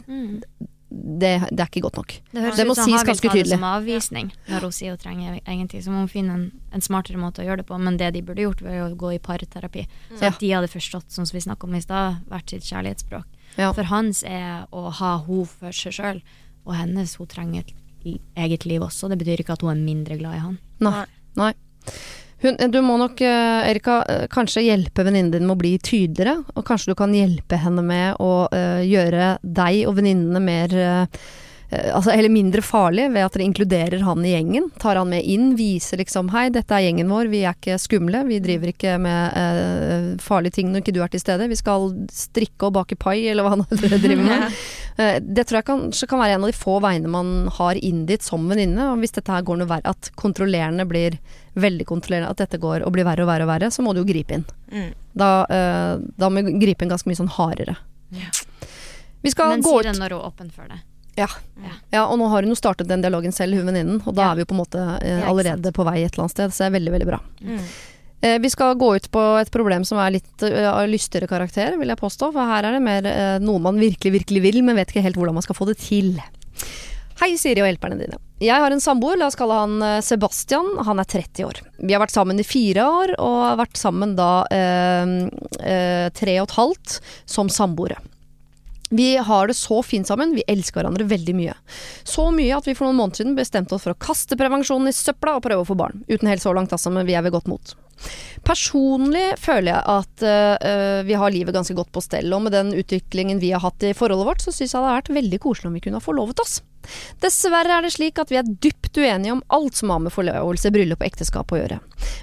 det, det er ikke godt nok. Det Det må sies ganske ta det som avvisning når hun sier hun trenger egentlig. Så må hun finne en, en smartere måte å gjøre det på. Men det de burde gjort, var å gå i parterapi. Så Ja. at de hadde forstått, som vi snakka om i stad, hvert sitt kjærlighetsspråk. Ja. For hans er å ha hun for seg sjøl, og hennes hun trenger et eget liv også. Det betyr ikke at hun er mindre glad i han. Nei. Nei. Hun, du må nok, eh, Erika, eh, kanskje hjelpe venninnen din med å bli tydeligere. Og kanskje du kan hjelpe henne med å eh, gjøre deg og venninnene mer Altså, eller mindre farlig ved at dere inkluderer han i gjengen. Tar han med inn, viser liksom Hei, dette er gjengen vår, vi er ikke skumle. Vi driver ikke med eh, farlige ting når ikke du er til stede. Vi skal strikke og bake pai, eller hva han driver med. Eh, Det tror jeg kanskje kan være en av de få veiene man har inn dit som venninne. Hvis dette her går noe verre, at kontrollerende blir veldig kontrollerende, at dette går og blir verre og verre og verre, så må du jo gripe inn. Mm. Da, eh, da må du gripe inn ganske mye sånn hardere. Vi skal Men gå si det når hun er åpen for det. Ja. ja, og nå har hun jo startet den dialogen selv, hun venninnen, og da Ja. er vi jo på en måte eh, allerede på vei et eller annet sted, så det er veldig, veldig bra. Mm. Eh, vi skal gå ut på et problem som er litt av av lystigere karakter, vil jeg påstå. For her er det mer uh, noe man virkelig, virkelig vil, men vet ikke helt hvordan man skal få det til. Hei, Siri og hjelperne dine. Jeg har en samboer, la oss kalle han eh, Sebastian. Han er 30 år. Vi har vært sammen i fire år, og har vært sammen da eh, eh, tre og et halvt som samboere. Vi har det så fint sammen, vi elsker hverandre veldig mye. Så mye at vi for noen måneder siden bestemte oss for å kaste prevensjonen i søpla og prøve å få barn. Uten helt så langt, altså, men vi er ved godt mot. Personlig føler jeg at øh, vi har livet ganske godt på stell, og med den utviklingen vi har hatt i forholdet vårt, så syns jeg det hadde vært veldig koselig om vi kunne ha forlovet oss. Dessverre er det slik at vi er dypt uenige om alt som har med forlovelse, bryllup og ekteskap å gjøre.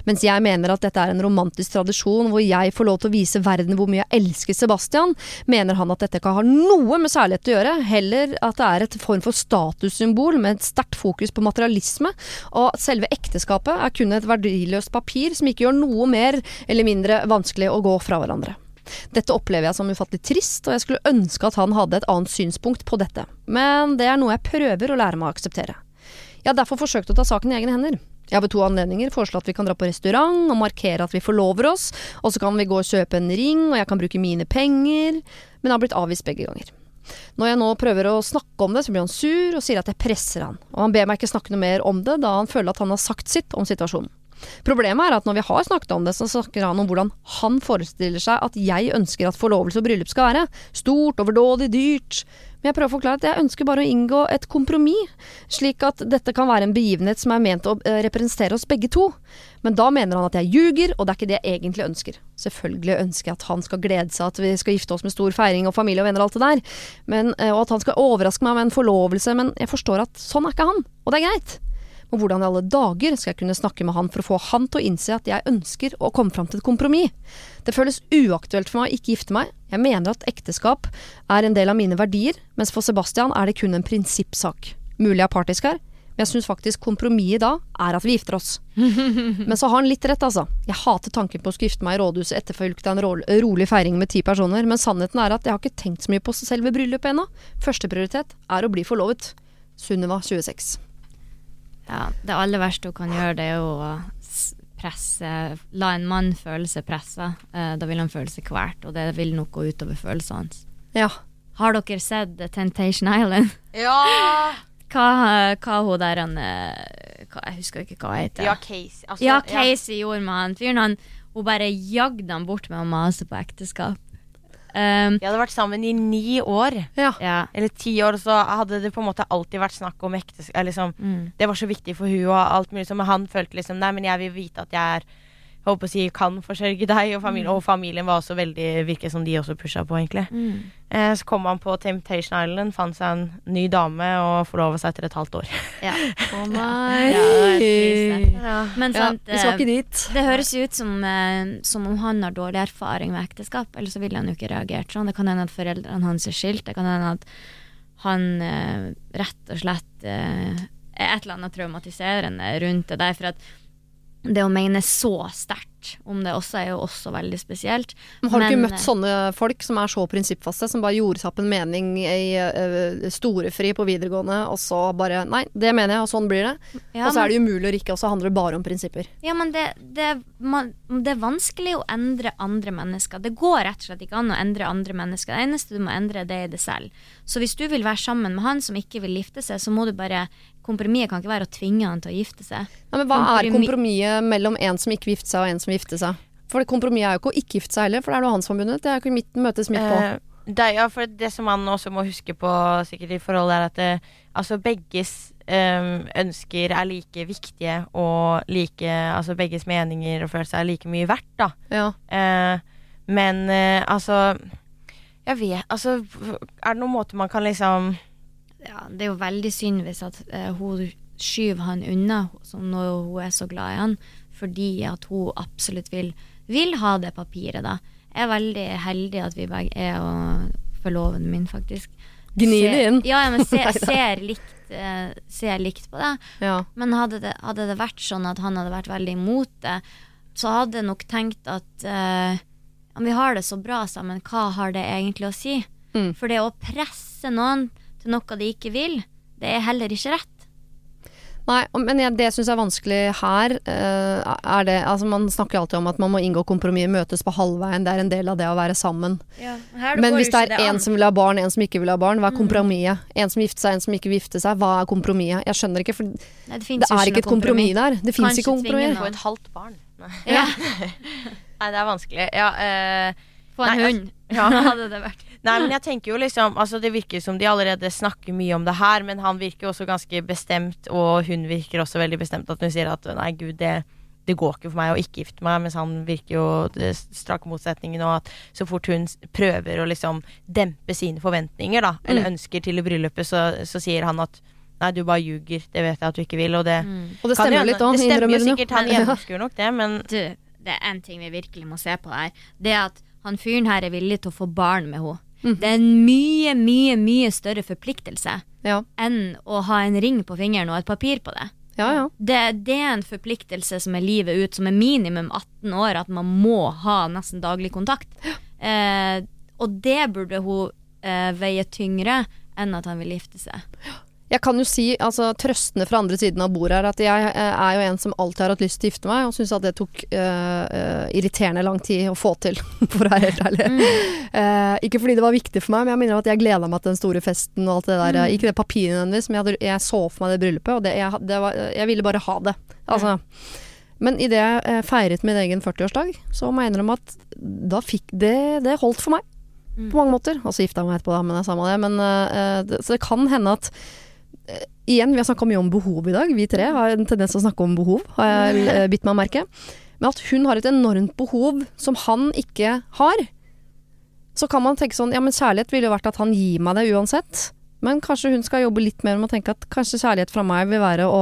Mens jeg mener at dette er en romantisk tradisjon hvor jeg får lov til å vise verden hvor mye jeg elsker Sebastian, mener han at dette ikke har noe med særlighet å gjøre, heller at det er et form for statussymbol med et sterkt fokus på materialisme, og at selve ekteskapet er kun et verdiløst papir som ikke gjør noe mer eller mindre vanskelig å gå fra hverandre. Dette opplever jeg som ufattelig trist, og jeg skulle ønske at han hadde et annet synspunkt på dette. Men det er noe jeg prøver å lære meg å akseptere. Jeg har derfor forsøkt å ta saken i egne hender. Jeg har ved to anledninger foreslått at vi kan dra på restaurant og markere at vi forlover oss, og så kan vi gå og kjøpe en ring, og jeg kan bruke mine penger, men jeg har blitt avvist begge ganger. Når jeg nå prøver å snakke om det, så blir han sur og sier at jeg presser han, og han ber meg ikke snakke noe mer om det, da han føler at han har sagt sitt om situasjonen. Problemet er at når vi har snakket om det, så snakker han om hvordan han forestiller seg at jeg ønsker at forlovelse og bryllup skal være. Stort, overdådig, dyrt. Men jeg prøver å forklare at jeg ønsker bare å inngå et kompromiss, slik at dette kan være en begivenhet som er ment å eh, representere oss begge to. Men da mener han at jeg ljuger, og det er ikke det jeg egentlig ønsker. Selvfølgelig ønsker jeg at han skal glede seg, at vi skal gifte oss med stor feiring og familie og venner og alt det der, men, eh, og at han skal overraske meg med en forlovelse, men jeg forstår at sånn er ikke han, og det er greit. Men hvordan i alle dager skal jeg kunne snakke med han for å få han til å innse at jeg ønsker å komme fram til et kompromiss? Det føles uaktuelt for meg å ikke gifte meg. Jeg mener at ekteskap er en del av mine verdier, mens for Sebastian er det kun en prinsippsak. Mulig jeg er partisk her, men jeg syns faktisk kompromisset da er at vi gifter oss. Men så har han litt rett, altså. Jeg hater tanken på å skulle gifte meg i rådhuset etterfulgt av en rolig feiring med ti personer, men sannheten er at jeg har ikke tenkt så mye på selve bryllupet ennå. Førsteprioritet er å bli forlovet. Sunniva 26. Ja, det aller verste hun kan gjøre, det er jo å presse La en mann føle seg pressa. Eh, da vil han føle seg kvalt, og det vil nok gå utover følelsene hans. Ja. Har dere sett Tentation Temptation Island? Ja! hva, hva hun der han eh, Jeg husker ikke hva hun heter. Ja, Casey. Altså, Ja, Casey gjorde med han fyren. Han, hun bare jagde han bort med å mase på ekteskap. Um, De hadde vært sammen i ni år. Ja. ja. Eller ti år, og så hadde det på en måte alltid vært snakk om ekteskap. Liksom, Mm. det var så viktig for hun og alt mulig. Men han følte liksom Nei, men jeg vil vite at jeg er jeg håper å si kan forsørge deg og familien. Og familien var også veldig Virket som de også pusha på, egentlig. Mm. Eh, så kom han på Temptation Island, fant seg en ny dame og forlova seg etter et halvt år. Ja. Å nei. Ja, det krise. Men Ja, vi skal eh, ikke dit. det høres ut som, eh, som om han har dårlig erfaring med ekteskap, eller så ville han jo ikke reagert sånn. Det kan hende at foreldrene hans er skilt, det kan hende at han eh, rett og slett eh, er et eller annet traumatiserende rundt det der. For at det å mene så sterkt om det også er jo også veldig spesielt. Men har du ikke møtt sånne folk som er så prinsippfaste, som bare gjorde seg opp en mening i uh, storefri på videregående, og så bare Nei, det mener jeg, og sånn blir det. Ja, og så er det umulig å rikke, og så handler det bare om prinsipper. Ja, men det, det, man, det er vanskelig å endre andre mennesker. Det går rett og slett ikke an å endre andre mennesker. Det eneste du må endre, det er det selv. Så hvis du vil være sammen med han som ikke vil gifte seg, så må du bare Kompromisset kan ikke være å tvinge han til å gifte seg. Nei, men hva er kompromisset mellom en som ikke vil gifte seg, og en som vil gifte seg? For kompromisset er jo ikke å ikke gifte seg heller, for det er noe hans forbundet. Det er ikke mitt møtes midt på. Eh, det, ja, for det som man også må huske på sikkert i forholdet, er at det, altså begges Um, ønsker er like viktige, og like Altså begges meninger og følelser er like mye verdt, da. Ja. Uh, men uh, altså Jeg vet Altså, er det noen måte man kan liksom Ja, det er jo veldig synd hvis at eh, hun skyver han unna når hun er så glad i han, fordi at hun absolutt vil, vil ha det papiret, da. Jeg er veldig heldig at vi begge er og forloveden min, faktisk. Gni det inn. Ja, ja, men ser, ser, likt, eh, ser likt på det. ja. Men hadde det, hadde det vært sånn at han hadde vært veldig imot det, så hadde jeg nok tenkt at eh, om vi har det så bra sammen, hva har det egentlig å si? Mm. For det å presse noen til noe de ikke vil, det er heller ikke rett. Nei, men jeg, det jeg syns er vanskelig her, eh, er det Altså, man snakker jo alltid om at man må inngå kompromiss, møtes på halvveien. Det er en del av det å være sammen. Men hvis det er en som vil ha barn, en som ikke vil ha barn, hva er kompromisset? En som gifter seg, en som ikke vil gifte seg. Hva er kompromisset? Jeg skjønner ikke, for det Nei, det, det, er ikke et kompromiss der. Det fins ikke kompromiss. Få et halvt barn? Nei, Ja, Nei det er vanskelig. Ja, eh, få en hund. ja. hadde det vært. Nei, men jeg tenker jo liksom Altså Det virker som de allerede snakker mye om det her, men han virker jo også ganske bestemt, og hun virker også veldig bestemt. At hun sier at nei, gud, det, det går ikke for meg å ikke gifte meg, mens han virker jo det strake motsetningen, og at så fort hun prøver å liksom dempe sine forventninger, da, eller Mm. ønsker til i bryllupet, så, så sier han at nei, du bare ljuger, det vet jeg at du ikke vil, og det Mm. Og det stemmer jo litt òg, Det stemmer jo sikkert, han gjennomskuer nok det, men Du, det er en ting vi virkelig må se på her. Det er at han fyren her er villig til å få barn med henne. Mhm. Det er en mye, mye, mye større forpliktelse Ja, enn å ha en ring på fingeren og et papir på det. ja. ja. Det, det er en forpliktelse som er livet ut, som er minimum 18 år, at man må ha nesten daglig kontakt. Eh, og det burde hun eh, veie tyngre enn at han vil gifte seg. Jeg kan jo si, altså trøstende fra andre siden av bordet her, at jeg eh, er jo en som alltid har hatt lyst til å gifte meg, og syns at det tok eh, irriterende lang tid å få til, for å være helt ærlig. Eh, ikke fordi det var viktig for meg, men jeg minner om at jeg gleda meg til den store festen og alt det der. Mm. Ikke det papiret nødvendigvis, men jeg, hadde, jeg så for meg det bryllupet, og det, jeg, det var, jeg ville bare ha det. Altså. Men idet jeg feiret min egen 40-årsdag, så må jeg innrømme at da fikk det Det holdt for meg. Mm. På mange måter. Og så gifta jeg meg etterpå, da, men det er samme det. Men, uh, det, så det kan hende at Igjen, vi har snakka mye om behov i dag. Vi tre har en tendens til å snakke om behov, har jeg eh, bitt meg merke. Men at hun har et enormt behov som han ikke har. Så kan man tenke sånn Ja, men kjærlighet ville jo vært at han gir meg det uansett. Men kanskje hun skal jobbe litt mer med å tenke at kanskje kjærlighet fra meg vil være å,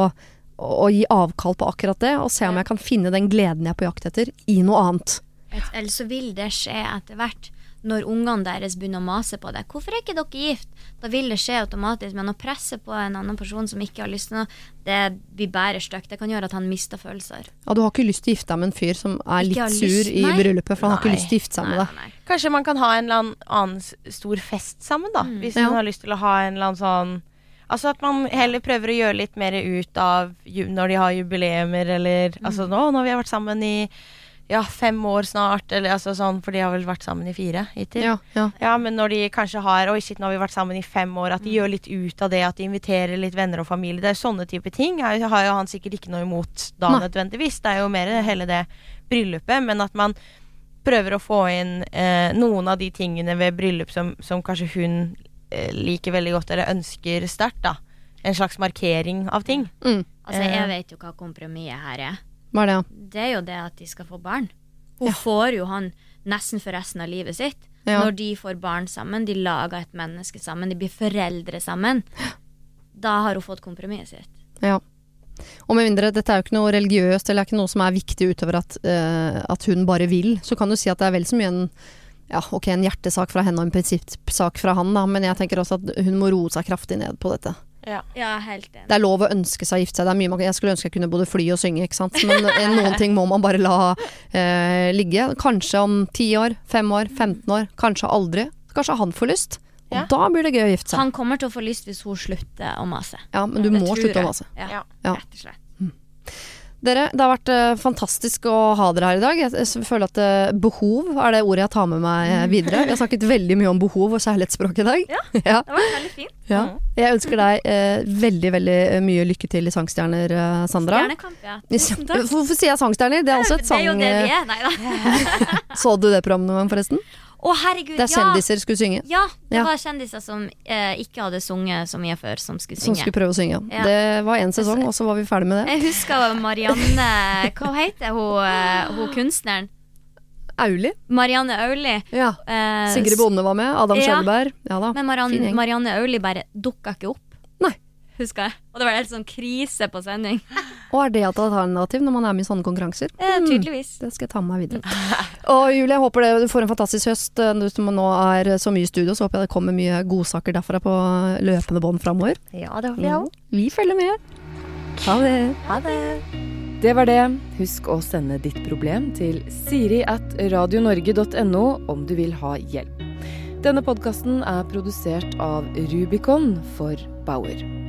å, gi avkall på akkurat det, og se om jeg kan finne den gleden jeg er på jakt etter, i noe annet. Et- Eller så vil det skje etter hvert, når ungene deres begynner å mase på deg 'Hvorfor er ikke dere gift?' Da vil det skje automatisk. Men å presse på en annen person som ikke har lyst til noe, det blir bare stygt. Det kan gjøre at han mister følelser. Ja, du har ikke lyst til å gifte deg med en fyr som er Ikke litt sur i bryllupet, for han har ikke lyst til å gifte seg med deg. nei, nei. Kanskje man kan ha en eller annen, stor fest sammen, da. Mm. Hvis Ja. man har lyst til å ha en eller annen sånn Altså at man heller prøver å gjøre litt mer ut av når de har jubileumer, eller Mm. Altså nå, når vi har vært sammen i ja, fem år snart, eller altså sånn, for de har vel vært sammen i fire hittil. Ja, ja. Ja, men når de kanskje har Oi, shit, nå har vi vært sammen i fem år. At de gjør litt ut av det, at de inviterer litt venner og familie. Det er sånne type ting. Har, har jo han sikkert ikke noe imot da Nei. nødvendigvis. Det er jo mer hele det bryllupet. Men at man prøver å få inn eh, noen av de tingene ved bryllup som, som kanskje hun eh, liker veldig godt, eller ønsker sterkt, da. En slags markering av ting. Mm. Altså, Eh. jeg vet jo hva kompromisset her er. Hva er det? Det er jo det at de skal få barn. Hun Ja. får jo han nesten for resten av livet sitt. Ja. Når de får barn sammen, de lager et menneske sammen, de blir foreldre sammen. Da har hun fått kompromisset sitt. Ja. Og med mindre dette er jo ikke noe religiøst eller er ikke noe som er viktig utover at, uh, at hun bare vil, så kan du si at det er vel så mye en ja, okay, en hjertesak fra henne og en prinsippsak fra han, da, men jeg tenker også at hun må roe seg kraftig ned på dette. Ja. Ja, helt enig. Det er lov å ønske seg å gifte seg. Det er mye man, jeg skulle ønske jeg kunne både fly og synge, ikke sant. Men eh, noen ting må man bare la eh, ligge. Kanskje om 10 år, 5 år, 15 år. Kanskje aldri. Kanskje han får lyst. Og Ja. da blir det gøy å gifte seg. Han kommer til å få lyst hvis hun slutter å mase. Ja, men du Det må slutte å mase. Ja, Ja. Ja. rett og slett. Dere, det har vært uh, fantastisk å ha dere her i dag. Jeg, jeg føler at uh, behov er det ordet jeg tar med meg eh, videre. Vi har snakket veldig mye om behov og kjærlighetsspråk i dag. Ja. ja. Det var veldig fint. ja. Jeg ønsker deg uh, veldig, veldig mye lykke til i Sangstjerner, Sandra. Stjernekamp, ja. Tusen takk. Hvorfor sier jeg Sangstjerner? Det er også et det er jo det vi er. Nei da. Så du det programmet forresten? Å, herregud, Der ja! kjendiser skulle synge. Ja, det Ja. var kjendiser som eh, ikke hadde sunget så mye før, som skulle Som synge. skulle prøve å synge. Ja. Det var én sesong, og så var vi ferdig med det. Jeg husker Marianne Hva heter hun, eh, hun kunstneren? Auli. Marianne Auli. Ja. Eh, Sigrid Bonde var med. Adam Ja. Skjølberg. Ja da. Men Fin Marianne, gjeng. Marianne Auli bare dukka ikke opp. Husker jeg. Og det var helt sånn krise på sending. Og er det et alternativ når man er med i sånne konkurranser? Eh, Mm. tydeligvis. Det skal jeg ta med meg videre. Og Julie, jeg håper det, du får en fantastisk høst. eh, Du som nå er så mye i studio, så håper jeg det kommer mye godsaker derfra på løpende bånd framover. Ja, det håper jeg òg. Vi følger med. Ha det. Ha det. Det var det. Husk å sende ditt problem til siri at radionorge.no om du vil ha hjelp. Denne podkasten er produsert av Rubicon for Bauer.